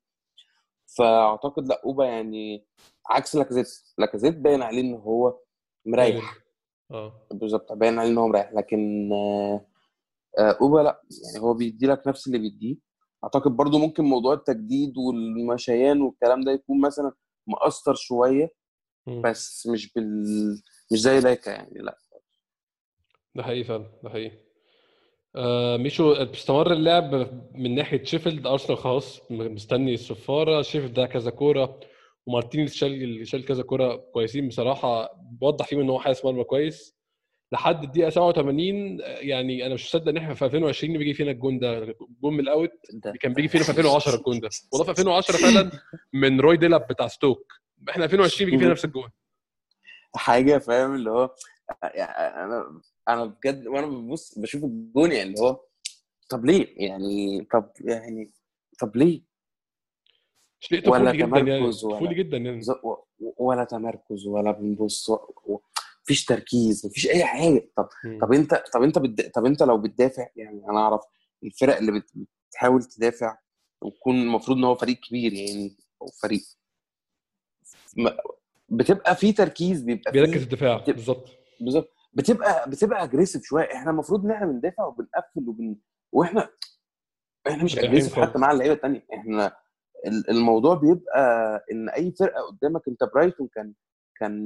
فأعتقد لأ أوبا يعني عكس لاكازيت. لاكازيت باين عليه إن هو مريح. آه. بالظبط باين عليه إن هو مريح. لكن آه، أوبا لأ يعني هو بيدي لك نفس اللي بيديه. أعتقد برضو ممكن موضوع التجديد والمشيان والكلام ده يكون مثلا مأثر شوية. بس مش بال مش زي لاكا يعني لا. ده حقيقي فعلا ده حقيقي. آه ميشو استمر اللعب من ناحية شيفيلد أرسنال خلاص مستني الصفارة شيفيلد ده كذا كورة ومارتينيز شال شال كذا كورة كويسين بصراحة بوضح فيهم إن هو حارس مرمى كويس. لحد الدقيقة 87 آه، يعني أنا مش مصدق إن إحنا في 2020 بيجي فينا الجون ده الجون من ال out ده؟ كان بيجي فينا في 2010 الجون ده. والله في 2010 فعلا من روي ديلاب بتاع ستوك. إحنا 2020 بيجي فينا نفس الجون. حاجة فاهم؟ اللي هو يعني أنا أنا بجد وأنا ببص بشوف الجون يعني اللي هو طب ليه؟ يعني طب يعني طب ليه؟ ولا طفولي جدا يعني تمركز ولا- جدا يعني. و- ولا تمركز ولا بنبص و- مفيش تركيز مفيش أي حاجة. طب مم. طب أنت طب أنت بتد... طب أنت لو بتدافع يعني أنا أعرف الفرق اللي بت... بتحاول تدافع ويكون المفروض إن هو فريق كبير يعني أو فريق ما- بتبقى في تركيز بيبقى بيركز في الدفاع بتبقى- بالظبط. بالظبط. بتبقى بتبقى aggressive شوية. إحنا المفروض إن إحنا بندافع وبنقفل وبن... وإحنا إحنا مش aggressive. حتى مع اللعيبة الثانية إحنا ال- الموضوع بيبقى إن أي فرقة قدامك أنت برايتون كان كان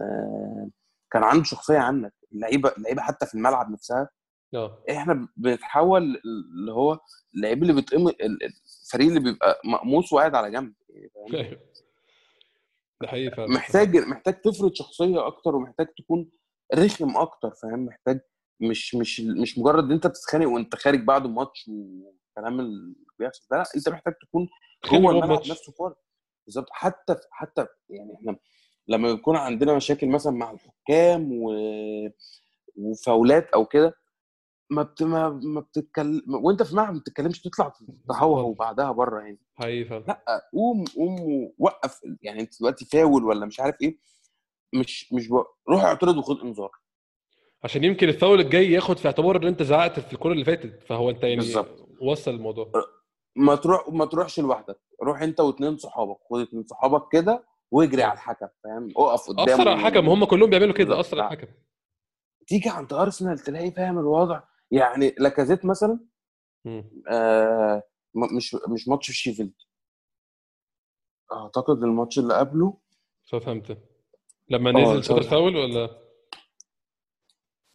آه، كان عنده شخصية عنك اللعيبة اللعيبة حتى في الملعب نفسها. آه. إحنا بنتحول اللي هو اللعيب اللي بيتقم ال- الفريق اللي بيبقى مقموص وقاعد على جنب؟ أيوه. ده حقيقي فعلا. محتاج محتاج تفرض شخصية أكتر ومحتاج تكون رخم أكتر فاهم؟ محتاج مش مش مش مجرد إن أنت بتتخانق وأنت خارج بعد الماتش والكلام اللي بيحصل ده لأ أنت محتاج تكون جوه جوه الملعب. نفسه فار بالظبط. حتى حتى يعني إحنا لما يكون عندنا مشاكل مثلا مع الحكام و... وفاولات أو كده ما بت... ما, ما بتتكلم وأنت في الملعب ما بتتكلمش تطلع تهوهو وبعدها بره يعني. حقيقي لأ قوم قوم وقف يعني أنت دلوقتي فاول ولا مش عارف إيه مش مش بق... روح اعترض وخد إنذار. عشان يمكن الفاول الجاي ياخد في اعتبار إن أنت زعقت في الكوره اللي فاتت فهو أنت يعني بالظبط. وصل الموضوع. ما تروح ما تروحش لوحدك روح أنت واثنين صحابك خد اتنين صحابك كده واجري على الحكم فاهم؟ اقف قدامه اثر على الحكم هم كلهم بيعملوا كده على الحكم تيجي عند أرسنال تلاقي فاهم الوضع؟ يعني لاكازيت مثلا. آه مش مش ماتش في شيفيلد. أعتقد الماتش اللي قبله ساوثهامبتون. لما آه، نزل شاط ساوثهامبتون. الفاول ولا؟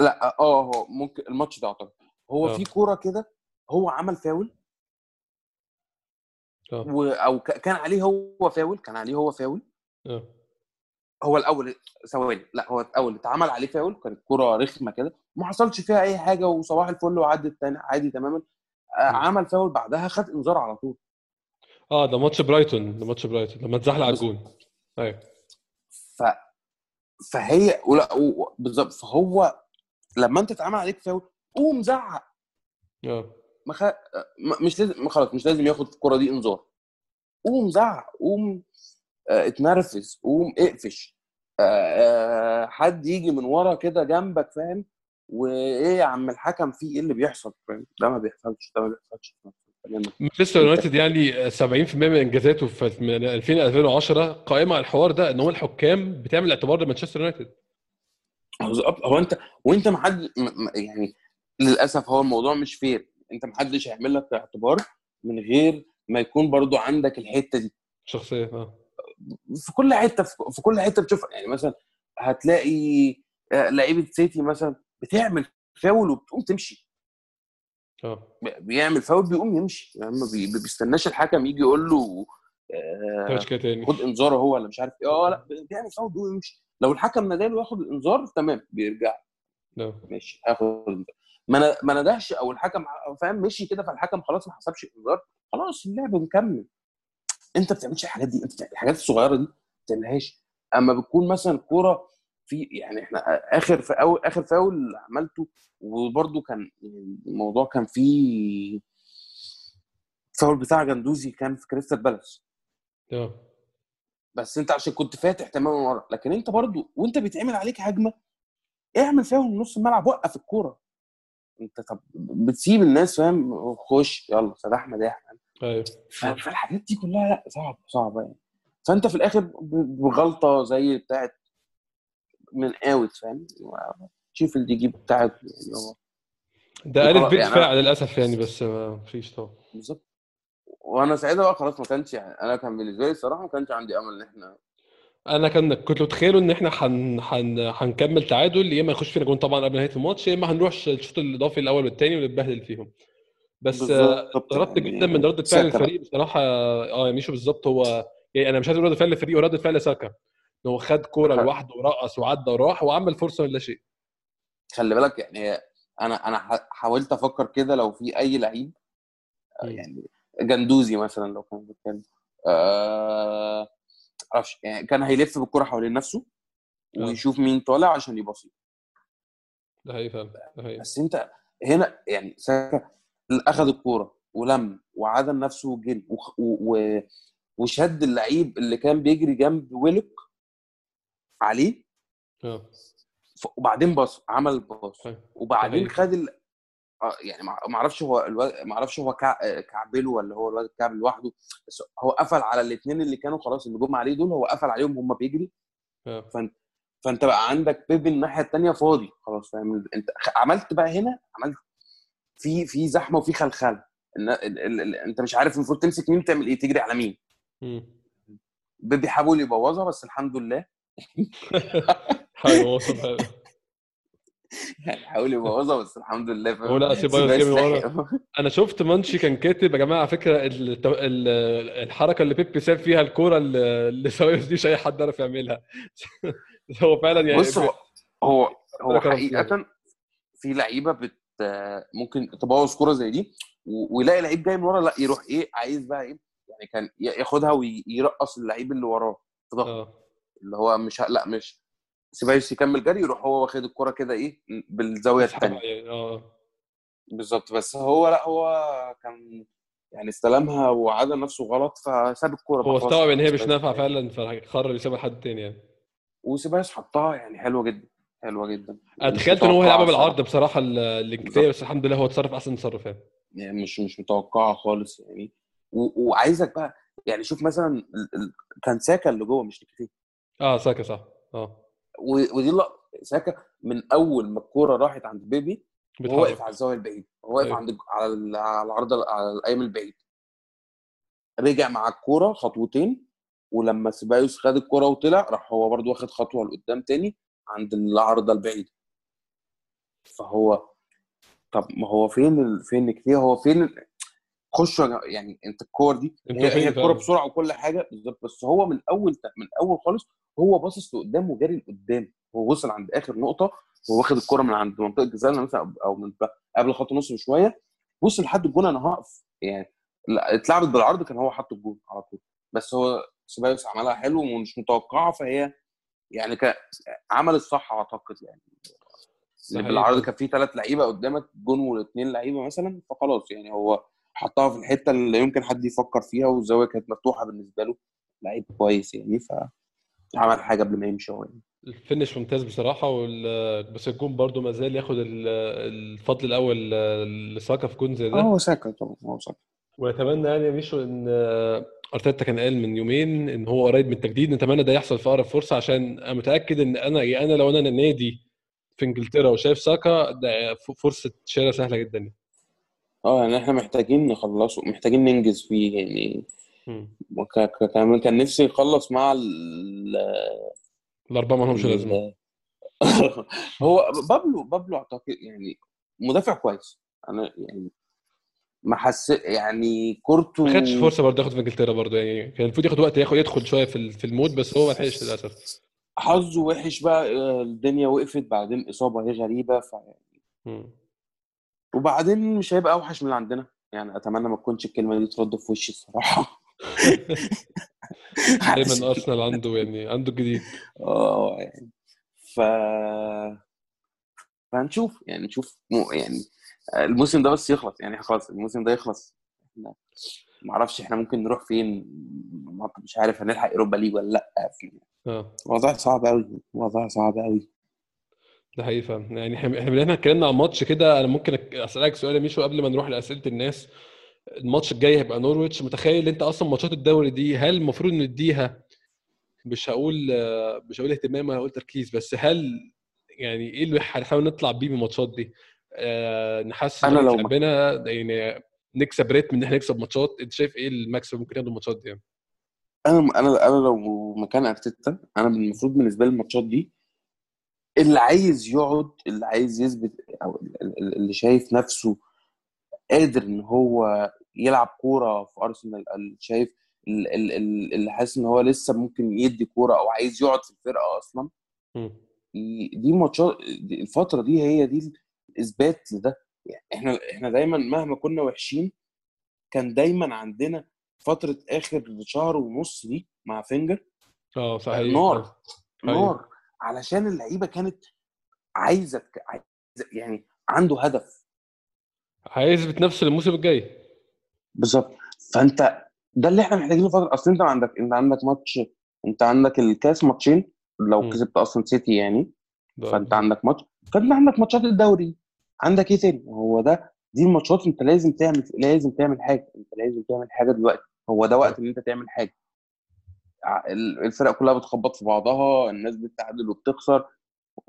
لا آه هو ممكن الماتش ده أعتقد. هو آه. في كورة كده هو عمل فاول. و... أو ك- كان عليه هو فاول كان عليه هو فاول. هو الأول ثواني لا هو الأول اتعمل عليه فاول كانت كرة رخمة كده ما حصلش فيها أي حاجة وصباح الفل وعدت تاني عادي تماما آه،. عمل فاول بعدها خد إنذار على طول. آه ده ماتش برايتون ده ماتش برايتون لما اتزحلق على الجون. أيوه. ف فهي ولا و- بالظبط فهو لما أنت اتعمل عليك فاول قوم زعق. آه. ما خ... ما- مش لازم خلاص مش لازم ياخد الكرة دي إنذار. قوم زعق قوم آه، اتنرفز قوم اقفش. آه، آه، حد يجي من ورا كده جنبك فاهم؟ وإيه يا عم الحكم في إيه اللي بيحصل؟ فاهم؟ ده ما بيحصلش ده ما بيحصلش. مانشستر يونايتد يعني 70% من إنجازاته في من 2000 ل 2010 قائمة على الحوار ده إن هو الحكام بتعمل اعتبار لمانشستر يونايتد. بالظبط. هو أنت وانت ما حد يعني للأسف هو الموضوع مش فير أنت ما حدش هيعمل لك اعتبار من غير ما يكون برضو عندك الحتة دي. شخصية آه. في كل حتة في كل حتة بتشوفها يعني مثلا هتلاقي آه، لعيبة سيتي مثلا بتعمل فاول وبتقوم تمشي. آه. بيعمل فاول بيقوم يمشي. يعني ما بي- ما بيستناش الحكم يجي يقول له آه، خد إنذار هو ولا مش عارف إيه. آه لأ بيعمل فاول بيقوم يمشي. لو الحكم نداله ياخد الانذار تمام بيرجع. آه. ماشي هاخد ما ما ندهش أو الحكم فاهم مشي كده فالحكم خلاص ما حسبش الانذار خلاص اللعب نكمل انت ما بتعملش الحاجات دي انت بتعمل- الحاجات الصغيرة دي ما بتعملهاش. أما بتكون مثلا كورة في يعني إحنا آخر فاول آخر فاول عملته وبرده كان الموضوع كان فيه فاول بتاع جندوزي كان في كريستال بالاس. بس أنت عشان كنت فاتح تماما ورا لكن أنت برضو وأنت بيتعمل عليك هجمة اعمل فاول من نص الملعب وقف الكورة. أنت طب بتسيب الناس فاهم؟ خش يلا سداح مداح أيوه. فالحاجات دي كلها لا صعبة صعبة يعني. فأنت في الآخر بغلطة زي بتاعت من آوت فاهم؟ شوف اللي يجيب بتاعك يعني هو ده ألف بيت يعني دفاع للأسف يعني بس ما فيش طبعا. بالظبط. وأنا ساعتها بقى خلاص ما كانش يعني أنا كان بالنسبة لي الصراحة ما كانش عندي أمل إن إحنا أنا كان كنت متخيله إن إحنا هن... هن... هنكمل تعادل يا إما يخش فينا جون طبعا قبل نهاية الماتش يا إما هنروح الشوط الإضافي الأول والثاني ونتبهدل فيهم. بس آه، بالظبط استغربت يعني جدا من رده فعل. الفريق بصراحة. آه ميشو بالظبط هو يعني أنا مش عايز رده فعل الفريق ورده فعل ساكا. هو خد كورة لوحده ورقص وعدى وراح وعمل فرصة من لا شيء. خلي بالك يعني هي- أنا أنا حاولت أفكر كده لو في أي لعيب آه،. يعني جندوزي مثلا لو كان بيتكلم. آه معرفش يعني كان هيلف بالكرة حوالين نفسه آه. ويشوف مين طالع عشان يبصي ده حقيقي فعلا ده حقيقي. بس أنت هنا يعني ساكا أخذ الكورة ولم وعدل نفسه وجري وشد اللعيب اللي كان بيجري جنب ويلوك عليه. ف- وبعدين باص عمل الباص. طيب. وبعدين صحيح. خد ال... آه، يعني ما أعرفش هو الواد ما أعرفش هو كع... كعبله ولا هو الواد كعب لوحده بس هو قفل على الاثنين اللي كانوا خلاص اللي جم عليه دول هو قفل عليهم هم بيجري. آه. فأنت بقى عندك بيبي الناحية الثانية فاضي خلاص فاهم؟ أنت عملت بقى هنا عملت في في زحمة وفي خلخلة. إن... ال... ال... ال... أنت مش عارف المفروض تمسك مين تعمل إيه تجري على مين. حاول يبوظها بس الحمد لله. حاول يبوظها بس الحمد لله فاهم هو لا سيبايوس جه من سيبايوس ورا. لحق. أنا شفت مانشي كان كاتب يا جماعة على فكرة الحركة اللي بيبي ساب فيها الكورة اللي ساويرس دي مش أي حد يعرف يعملها. هو فعلا يعني بص هو هو هو حقيقة في لعيبة بت ممكن تبوظ كرة زي دي ويلاقي لعيب جاي من ورا لا يروح إيه عايز بقى إيه يعني كان ياخدها ويرقص اللعيب اللي وراه في ظهره آه. اللي هو مش لا مش سيبايوس يكمل جري يروح هو واخد الكرة كده إيه الثانية يعني آه. بالظبط بس هو لا هو كان يعني استلمها وعدل نفسه غلط فساب بقى هو. استوعب إن هي مش نافعة فعلا فقرر يسيبها لحد تاني يعني. وسيبايوس حطها يعني حلوة جدا. حلوة جدا. أنا مش تخيلت إن هو هيلعبها. بالعرض بصراحة ال- الإنجليزية بس الحمد لله هو اتصرف أحسن تصرف يعني. يعني مش مش متوقعة خالص يعني. و... وعايزك بقى يعني شوف مثلا. كان ساكا اللي جوه مش نيكيتيه آه ساكا صح. آه. و... ودي لا ساكا من أول ما الكورة راحت عند بيبي هو واقف على الزاويه البعيد. هو واقف أيوة. عند على ال- على العرض على الأيام البعيد. رجع مع الكورة خطوتين ولما سيبايوس خد الكورة وطلع راح هو برضو واخد خطوة لقدام تاني. عند العارضه البعيده فهو طب ما هو فين ال... فين نيكيتيه هو فين ال... جماعة، يعني انت الكور دي هي هي الكورة؟ بسرعة وكل حاجة بالظبط بس هو من أول من أول خالص هو باصص لقدام وجاري لقدام. هو وصل عند آخر نقطة هو واخد الكورة من عند منطقة جزائنا مثلا أو من قبل خط النص بشوية وصل لحد الجون أنا هقف. يعني اتلعبت بالعرض كان هو حط الجون على طول. بس هو سيبايوس عملها حلو ومش متوقعة فهي يعني كان عمل الصح أعتقد يعني. اللي. بالعرض كان في ثلاث لعيبة قدامك جون واثنين لعيبة مثلا فخلاص يعني هو حطها في الحتة اللي يمكن حد يفكر فيها والزاويه كانت مفتوحة بالنسبة له لعيب كويس يعني فعمل حاجة قبل ما يمشي هو يعني. ال finish ممتاز بصراحة وال... بس الجون برضو ما زال ياخد ال- الفضل الأول لساكا في جون زي ده. هو ساكا طبعا هو ساكا ونتمنى يعني يا ميشو إن آه، أرتيتا كان قال من يومين إن هو قريب من التجديد. نتمنى ده يحصل في أقرب فرصة عشان أنا متأكد إن أنا يعني أنا لو أنا نادي في إنجلترا وشايف ساكا ده فرصة شراء سهلة جدا. آه يعني إحنا محتاجين نخلصه محتاجين ننجز فيه يعني كان كان نفسي يخلص مع ال الأربعة ما لهمش لازمة. هو بابلو بابلو أعتقد يعني مدافع كويس. أنا يعني ما حس يعني كورته ما خدش فرصة برضه ياخد في إنجلترا برضه يعني كان المفروض ياخد وقت ياخد يدخل شوية في في المود بس هو ما لحقش للأسف. حظه وحش بقى آه، الدنيا وقفت بعدين إصابة هي غريبة ف... وبعدين مش هيبقى أوحش من اللي عندنا يعني أتمنى ما تكونش الكلمة دي ترد في وشي الصراحة. دايما أرسنال عنده يعني عنده الجديد آه يعني. ف فهنشوف يعني نشوف يعني الموسم ده بس يخلص يعني خلاص الموسم ده يخلص. إحنا ما أعرفش إحنا ممكن نروح فين مش عارف هنلحق Europa League ولا لأ آه. وضع صعب قوي وضع صعب قوي ده حقيقي فعلا. يعني إحنا إحنا اتكلمنا عن ماتش كده أنا ممكن أسألك سؤال يا ميشو قبل ما نروح لأسئلة الناس. الماتش الجاي هيبقى نورويتش. متخيل أنت أصلا ماتشات الدوري دي هل المفروض نديها؟ مش هقول مش هقول اهتمام هقول تركيز. بس هل يعني إيه اللي هنحاول نطلع بيه من الماتشات دي؟ آه نحسن لو ما- لعبنا يعني نكسب ريتم إن إحنا نكسب ماتشات. أنت شايف إيه المكسب ممكن ياخدوا الماتشات دي يعني؟ أنا أنا أنا لو مكان أرتيتا أنا المفروض بالنسبة لي الماتشات دي اللي عايز يقعد اللي عايز يثبت أو ال- ال- اللي شايف نفسه قادر إن هو يلعب كورة في أرسنال اللي شايف ال- ال- ال- اللي حاسس إن هو لسه ممكن يدي كورة أو عايز يقعد في الفرقة أصلا. دي ماتشات الفترة دي هي دي الاثبات لده. يعني إحنا إحنا دايما مهما كنا وحشين كان دايما عندنا فترة آخر شهر ونص دي مع فينجر. آه صحيح. نار. نار. علشان اللعيبة كانت عايزة عايزة يعني عنده هدف. هيثبت نفسه الموسم الجاي. بالظبط. فأنت ده اللي إحنا محتاجينه فترة. أصل أنت عندك أنت عندك ماتش أنت عندك الكاس ماتشين. لو مم. كسبت أصلا سيتي يعني. ده فأنت عندك ماتش. فانت عندك ماتشات الدوري. عندك إيه تاني؟ هو ده دي الماتشات انت لازم تعمل لازم تعمل حاجة انت لازم تعمل حاجة دلوقتي. هو ده وقت ان انت تعمل حاجة. الفرق كلها بتخبط في بعضها الناس بتتعادل وبتخسر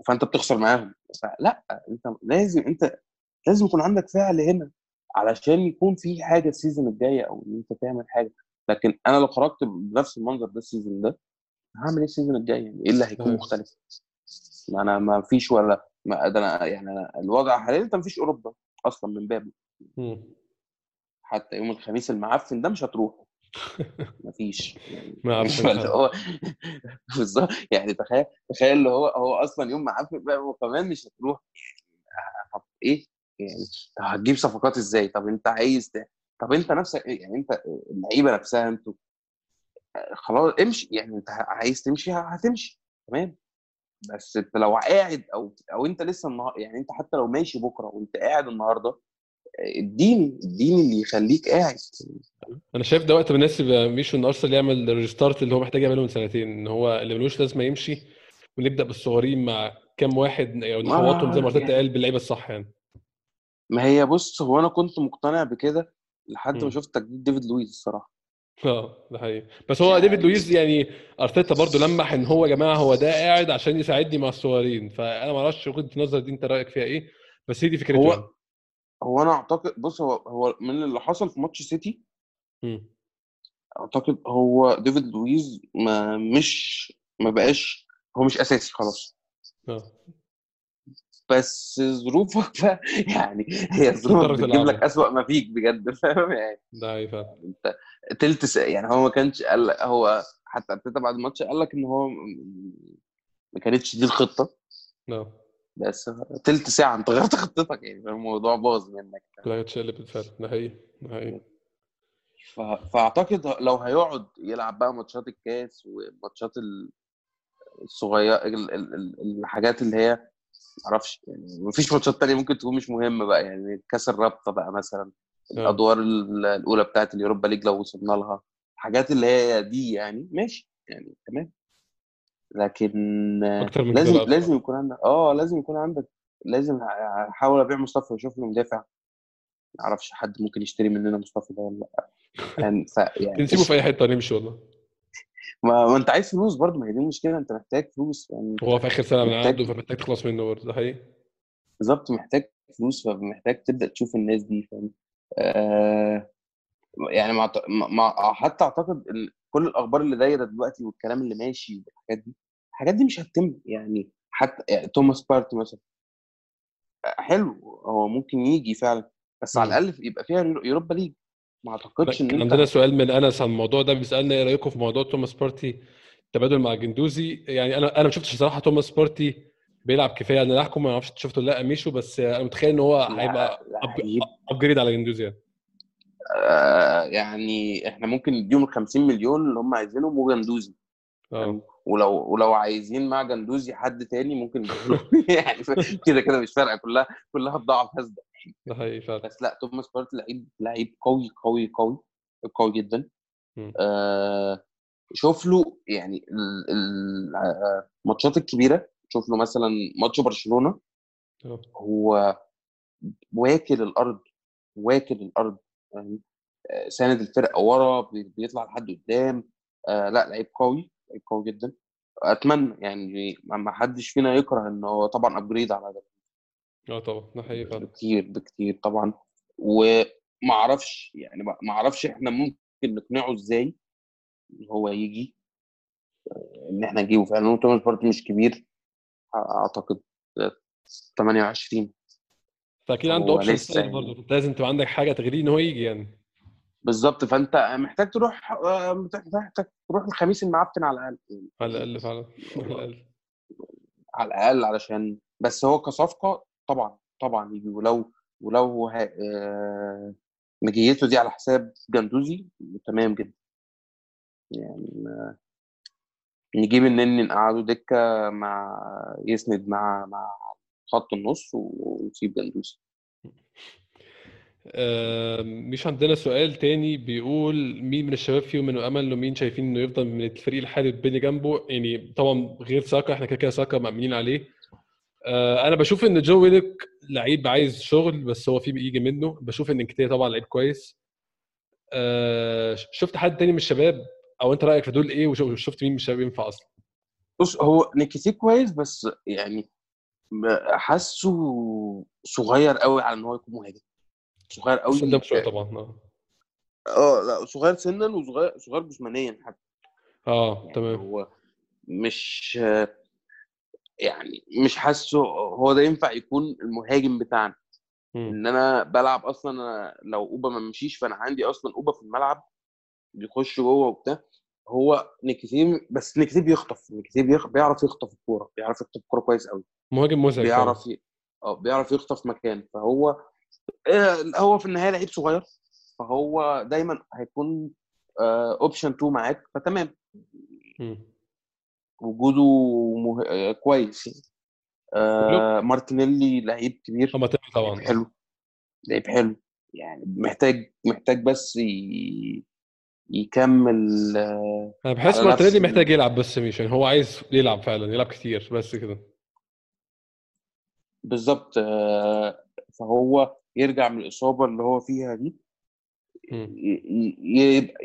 فانت بتخسر معاهم. لا انت لازم انت لازم يكون عندك فعل هنا علشان يكون في حاجة ال season الجاي أو إن أنت تعمل حاجة. لكن أنا لو خرجت بنفس المنظر ده ال season ده هعمل إيه ال season الجاي يعني؟ إيه اللي هيكون أيوة. مختلف؟ ما أنا ما فيش ولا ما ده أنا يعني أنا الوضع حاليا انت ما فيش أوروبا أصلا من بابه. حتى يوم الخميس المعفن ده مش هتروح مفيش يعني. هو بالظبط. يعني تخيل تخيل اللي هو هو أصلا يوم معفن بقى وكمان مش هتروح. يعني طب إيه؟ يعني طب هتجيب صفقات إزاي؟ طب أنت عايز ت... طب أنت نفسك يعني أنت اللعيبة نفسها أنتوا خلاص امشي. يعني أنت عايز تمشي هتمشي. تمام؟ بس انت لو قاعد أو أو انت لسه النهار يعني انت حتى لو ماشي بكرة وانت قاعد النهارده اديني اديني اللي يخليك قاعد. أنا شايف ده وقت مناسب ميشو إن أرسنال يعمل ال restart اللي هو محتاج يعمله من سنتين إن هو اللي ملوش لازمة يمشي ونبدأ بالصغيرين مع كام واحد أو نحوطهم زي ما أرتيتا قال باللعيبة الصح يعني. ما هي بص هو أنا كنت مقتنع بكده لحد ما. شفت تجديد ديفيد لويس الصراحة. آه ده حقيقي. بس هو يعني- ديفيد لويس يعني أرتيتا برضو لمح إن هو يا جماعة هو ده قاعد عشان يساعدني مع الصغيرين. فأنا ما أعرفش وجهة النظر دي أنت رأيك فيها إيه؟ بس هي دي فكرته هو- يعني. هو أنا أعتقد بص هو هو من اللي حصل في ماتش سيتي مم. أعتقد هو ديفيد لويس ما مش ما بقاش هو مش أساسي خلاص. آه. بس ظروفك بقى يعني هي ظروفك بتجيب. لك أسوأ ما فيك بجد فاهم يعني ده حقيقي فعلا أنت تلت يعني هو ما كانش قال هو حتى ارتيتا بعد الماتش قال لك إن هو ما كانتش دي الخطة آه بس تلت ساعة أنت غيرت خطتك يعني فاهم؟ الموضوع باظ منك كل حاجة اتشقلبت فعلا ده حقيقي ده حقيقي. فأعتقد لو هيقعد يلعب بقى ماتشات الكاس وماتشات ال- الصغيره ال... ال... ال- الحاجات اللي هي معرفش يعني مفيش ماتشات تانية ممكن تكون مش مهمة بقى يعني كأس الرابطة بقى مثلا الأدوار ال- الأولى بتاعت اليوروبا ليج لو وصلنا لها الحاجات اللي هي دي يعني ماشي يعني تمام. لكن أكتر من لازم لا لازم يكون عندك آه لازم يكون عندك لازم احاول أبيع مصطفى وأشوف له مدافع. ما أعرفش حد ممكن يشتري مننا مصطفى ده ولا لأ. يعني ف يعني نسيبه في أي حتة نمشي والله. ما, ما انت عايز فلوس برضه ما هي دي المشكلة انت محتاج فلوس يعني هو في آخر سنة من عقده فمحتاج تخلص منه برضه ده حقيقي. بالظبط محتاج فلوس فمحتاج تبدأ تشوف الناس دي فاهم؟ آه يعني مع, مع حتى أعتقد كل الأخبار اللي دايرة دلوقتي والكلام اللي ماشي والحاجات دي الحاجات دي مش هتتم يعني حتى يعني توماس بارتي مثلا. آه، حلو هو ممكن يجي فعلا بس على. الأقل يبقى فيها Europa League. ما أعتقدش إن أنت عندنا سؤال من أنس عن الموضوع ده بيسالنا إيه رأيكم في موضوع توماس بارتي التبادل مع جندوزي؟ يعني أنا أنا ما شفتش صراحة توماس بارتي بيلعب كفاية أنا أحكم ما أعرفش شفته ولا لأ ميشو بس أنا متخيل إن هو هيبقى upgrade على جندوزي يعني. آه يعني إحنا ممكن نديهم ال 50 مليون اللي هم عايزينهم وجندوزي. آه. ولو ولو عايزين مع جندوزي حد تاني ممكن يعني كده كده مش فارقة كلها كلها بضاعة فاسدة ده حقيقي فعلا. بس لأ توماس بارت لعيب لعيب قوي قوي قوي قوي جدا. آه شوف له يعني ال- ال- آه، الماتشات الكبيرة شوف له مثلا ماتش برشلونة. آه. هو واكل الأرض واكل الأرض يعني ساند الفرقة ورا بي- بيطلع لحد قدام. آه لأ لعيب قوي لعيب قوي جدا. أتمنى يعني ما حدش فينا يكره إن هو طبعا upgrade على ده. آه طبعا ده حقيقي فعلا. بكتير بكتير طبعا. وما أعرفش يعني ما أعرفش إحنا ممكن نقنعه إزاي إن هو يجي إن إحنا نجيبه فعلا. توماس بارتي مش كبير أعتقد 28 فأكيد عنده اوبشن ستايل يعني. برضه لازم تبقى عندك حاجة تغريه إن هو يجي يعني. بالظبط. فأنت محتاج تروح آه، محتاج تروح الخميس المعفن على الأقل. على الأقل فعلا على الأقل. على الأقل علشان بس هو كصفقة طبعا طبعا يجي ولو ولو آه، مجيته دي على حساب جندوزي تمام جدا. يعني نجيب النني نقعده دكة مع يسند مع مع خط النص ونسيب جندوزي. آه، مش عندنا سؤال تاني بيقول مين من الشباب فيهم منه أمل ومين شايفين إنه يفضل من الفريق الحالي ال build جنبه؟ يعني طبعا غير ساكا إحنا كده كده ساكا مأمنين عليه. أنا بشوف إن جو ويلوك لعيب عايز شغل بس هو في بيجي منه. بشوف إن انكتيا طبعا لعيب كويس. آه، شفت حد تاني من الشباب؟ أو أنت رأيك في دول إيه؟ وشفت مين من الشباب ينفع أصلا؟ بص هو نكيتيا كويس بس يعني حاسه صغير قوي على إن هو يكون مهاجم. صغير قوي قدام شوية طبعا آه. آه لا صغير سنا وصغير صغير جسمانيا حتى. آه يعني تمام. هو مش يعني مش حاسه هو ده ينفع يكون المهاجم بتاعنا. إن أنا بلعب أصلا لو أوبا ما مشيش فأنا عندي أصلا أوبا في الملعب بيخش جوه وبتاع هو نيكيتي بس نيكيتي بيخطف نيكيتي بيخ... بيعرف يخطف الكورة بيعرف يخطف الكورة كويس قوي مهاجم مزعج. بيعرف ي... آه بيعرف يخطف مكان فهو آه، هو في النهاية لعيب صغير فهو دايما هيكون option 2 معاك فتمام مم. وجوده مه... آه، كويس يعني. آه مارتينيلي لعيب كبير. طبعا. حلو. لعيب حلو. يعني محتاج محتاج بس ي... يكمل آه، أنا بحس مارتينيلي محتاج يلعب بس مش يعني هو عايز يلعب فعلا يلعب كتير بس كده. بالظبط آه، فهو يرجع من الإصابة اللي هو فيها دي.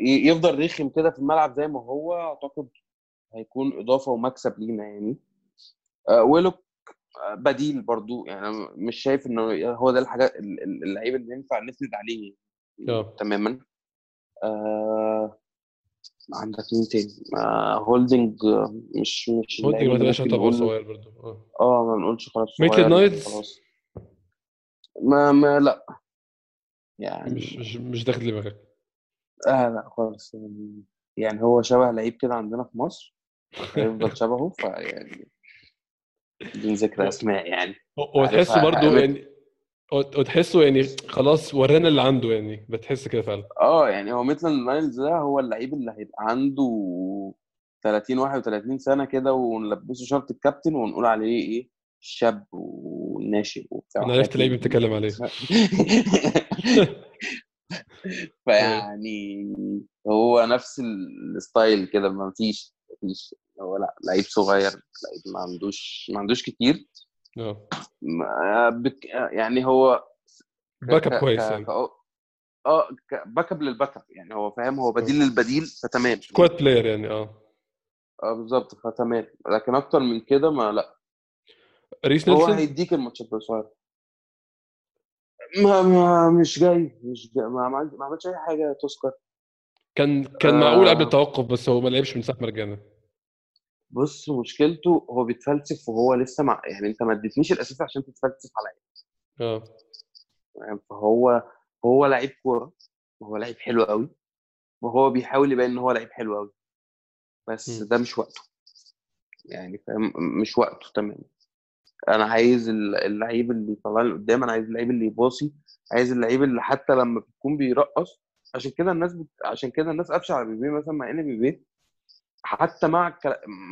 يفضل رخم كده في الملعب زي ما هو. أعتقد هيكون إضافة ومكسب لينا يعني. آه، ويلوك آه، بديل برضو. يعني مش شايف إنه هو ده الحاجات ال- ال- اللعيب اللي ينفع نسند عليه آه. تماما. آه، عندك مين تاني؟ آه، هولدنج آه، مش مش هو اللعيب ما تبقاش نقول صغير برضه آه. آه ما نقولش خلاص صغير نايلز؟ خلاص. ما ما لا. يعني مش مش مش داخل دماغك. آه لا خالص. يعني يعني هو شبه لعيب كده عندنا في مصر. هيفضل شبهه فيعني بدون ذكر أسماء يعني. هو عارف تحسه برضه يعني هو هو تحسه يعني خلاص ورانا اللي عنده يعني بتحس كده فعلا. آه يعني هو ميتلاند نايلز ده هو اللعيب اللي هيبقى عنده 30 31 سنة كده ونلبسه شارة الكابتن ونقول عليه إيه شاب وناشئ وبتاع أنا عرفت اللعيب اللي بتتكلم عليه. فيعني هو نفس الستايل كده ما فيش مفيش هو لأ لعيب صغير لعيب ما عندوش ما عندوش كتير. ما- back يعني هو back up كويس يعني. آه back up لل back up يعني هو فاهم هو بديل للبديل فتمام. squad player يعني آه. آه بالظبط فتمام. لكن أكتر من كده ما لأ. ريس هو هيديك الماتشات القصيره ما, ما مش جاي مش جاي ما عمل- ما عملش أي حاجة تذكر كان كان معقول قبل آه. التوقف بس هو ما لعبش من ساعة ما رجعنا. بص مشكلته هو بيتفلسف وهو لسه مع يعني أنت ما اديتنيش الأساس عشان تتفلسف عليا. آه؟ فهو هو لعيب كورة وهو لعيب حلو قوي وهو بيحاول يبين إن هو لعيب حلو قوي بس م. ده مش وقته. يعني فاهم؟ مش وقته تمام. أنا عايز ال- اللعيب اللي يطلعني لقدام أنا عايز اللعيب اللي يباصي عايز اللعيب اللي حتى لما بيكون بيرقص عشان كده الناس بت... عشان كده الناس قافشه على بيبي مثلا مع إن بيبي حتى مع.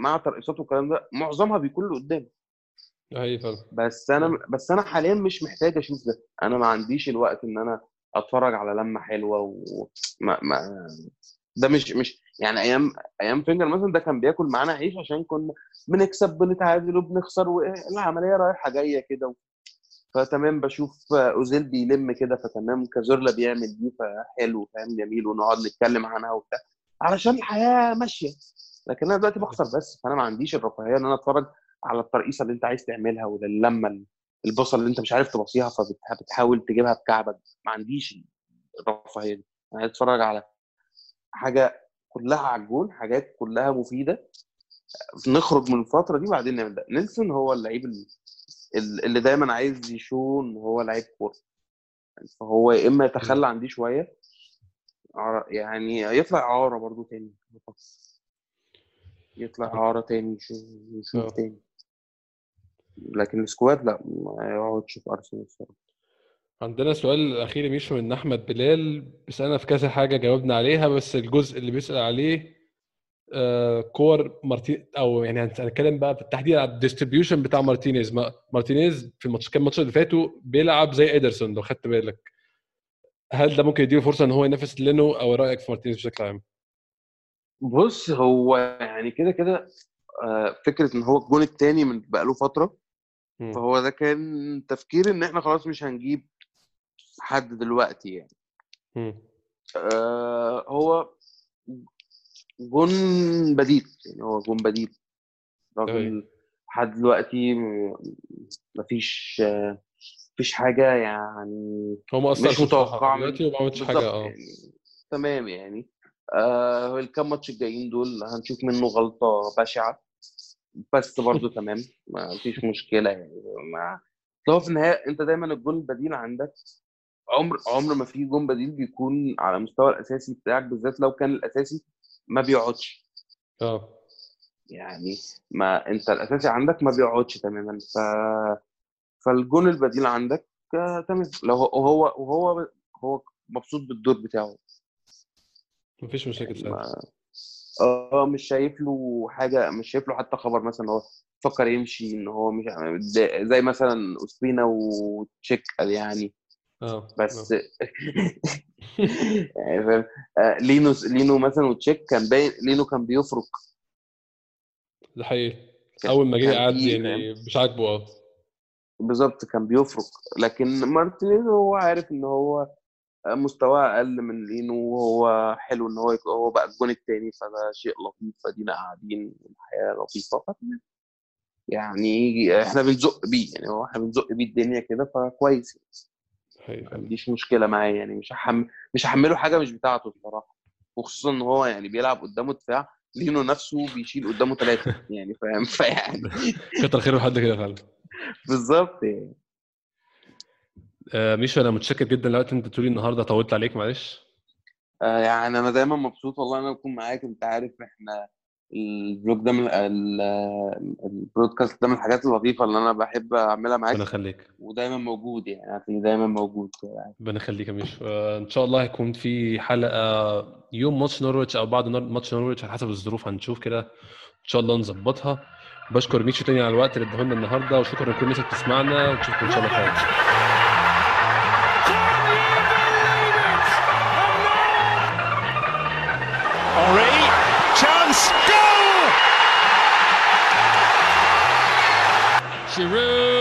مع ترقصاته والكلام ده معظمها بيكون لقدام ده حقيقي فعلا بس أنا بس أنا حاليا مش محتاج أشوف ده أنا ما عنديش الوقت إن أنا أتفرج على لمة حلوة و ما ما ده مش مش يعني أيام أيام فينجر مثلا ده كان بياكل معانا عيش عشان كنا بنكسب بنتعادل وبنخسر والعملية رايحة جاية كده. فتمام بشوف أوزيل بيلم كده فتمام كازورلا بيعمل دي فحلو فاهم جميل ونقعد نتكلم عنها وبتاع علشان الحياة ماشية. لكن أنا دلوقتي بخسر بس فأنا ما عنديش الرفاهية إن أنا أتفرج على الترقيصة اللي أنت عايز تعملها ولا اللمة البصل اللي أنت مش عارف تبصيها فبتحاول تجيبها بكعبك ما عنديش الرفاهية دي. أنا عايز أتفرج على حاجة كلها على الجون حاجات كلها مفيدة. نخرج من الفترة دي وبعدين نعمل ده. نيلسون هو اللعيب اللي دايما عايز يشون هو لعيب كورة. فهو يا إما يتخلى عن دي شوية يعني يطلع إعارة برضو تاني. يطلع إعارة تاني يشوف تاني. لكن السكواد لا ما يقعدش في أرسنال الصراحة. عندنا سؤال أخير ميشو من أحمد بلال. بيسألنا في كذا حاجة جاوبنا عليها بس الجزء اللي بيسأل عليه آه كور مارتين أو يعني هنتكلم بقى بالتحديد على الديستريبيوشن بتاع مارتينيز. مارتينيز في الماتش كام ماتش اللي فاتوا بيلعب زي إدرسون لو خدت بالك. هل ده ممكن يديله فرصة إن هو ينافس لينو؟ أو رأيك في مارتينيز بشكل عام؟ بص هو يعني كده كده آه، فكرة إن هو الجون الثاني من بقاله فترة فهو ده كان تفكير إن إحنا خلاص مش هنجيب حد دلوقتي يعني. آه هو جون بديل يعني هو جون بديل. راجل لحد دلوقتي مفيش مفيش حاجة يعني هو ما مش متوقع دلوقتي وما عملش حاجة آه. يعني تمام يعني. آه الكام ماتش الجايين دول هنشوف منه غلطة بشعة بس برضه تمام ما فيش مشكلة يعني. ما هو في النهاية أنت دايما الجون البديل عندك عمر عمر ما في جون بديل بيكون على المستوى الأساسي بتاعك بالذات لو كان الأساسي ما بيقعدش. آه. يعني ما أنت الأساسي عندك ما بيقعدش تماما ف فالجون البديل عندك آه، تمام. لو هو وهو هو مبسوط بالدور بتاعه. مفيش مشاكل ما... آه مش شايف له حاجة مش شايف له حتى خبر مثلا هو فكر يمشي إن هو مش زي مثلا اسبينا وتشيك يعني. آه بس يعني فاهم. آه لينو لينو مثلا وتشيك كان باين لينو كان بيفرق ده حقيقي. أول ما جه قعد يعني مش عاجبه آه. بالظبط كان بيفرق لكن مارتينيز هو عارف إن هو مستواه أقل من لينو وهو حلو إن هو هو بقى الجون الثاني فده شيء لطيف. فدينا قاعدين الحياة لطيفة. يعني إحنا بنزق بيه يعني هو إحنا بنزق بيه الدنيا كده فكويس. ما عنديش مشكلة معاه يعني مش هحمل مش هحمله حاجة مش بتاعته الصراحه وخصوصا إن هو يعني بيلعب قدامه دفاع لينو نفسه بيشيل قدامه ثلاثة يعني فاهم؟ فيعني كتر خيره حد كده فعلا. بالظبط. يعني آه ميشو أنا متشكر جدا لوقت أنت تقولي النهارده طولت عليك معلش. آه يعني أنا دايما مبسوط والله أنا أكون معاك. أنت عارف إحنا ال blog ده من ال broadcast ده من الحاجات اللطيفة اللي أنا بحب أعملها معاك. ربنا يخليك. ودايما موجود يعني عارفني دايما موجود. ربنا يخليك يا ميشو. آه، إن شاء الله هيكون في حلقة يوم ماتش نورويتش أو بعد ماتش نورويتش على حسب الظروف هنشوف كده. إن شاء الله نظبطها. بشكر ميشو تاني على الوقت اللي ادهولنا النهارده وشكرا لكل الناس اللي بتسمعنا ونشوفكم إن شاء الله خير. Giroud.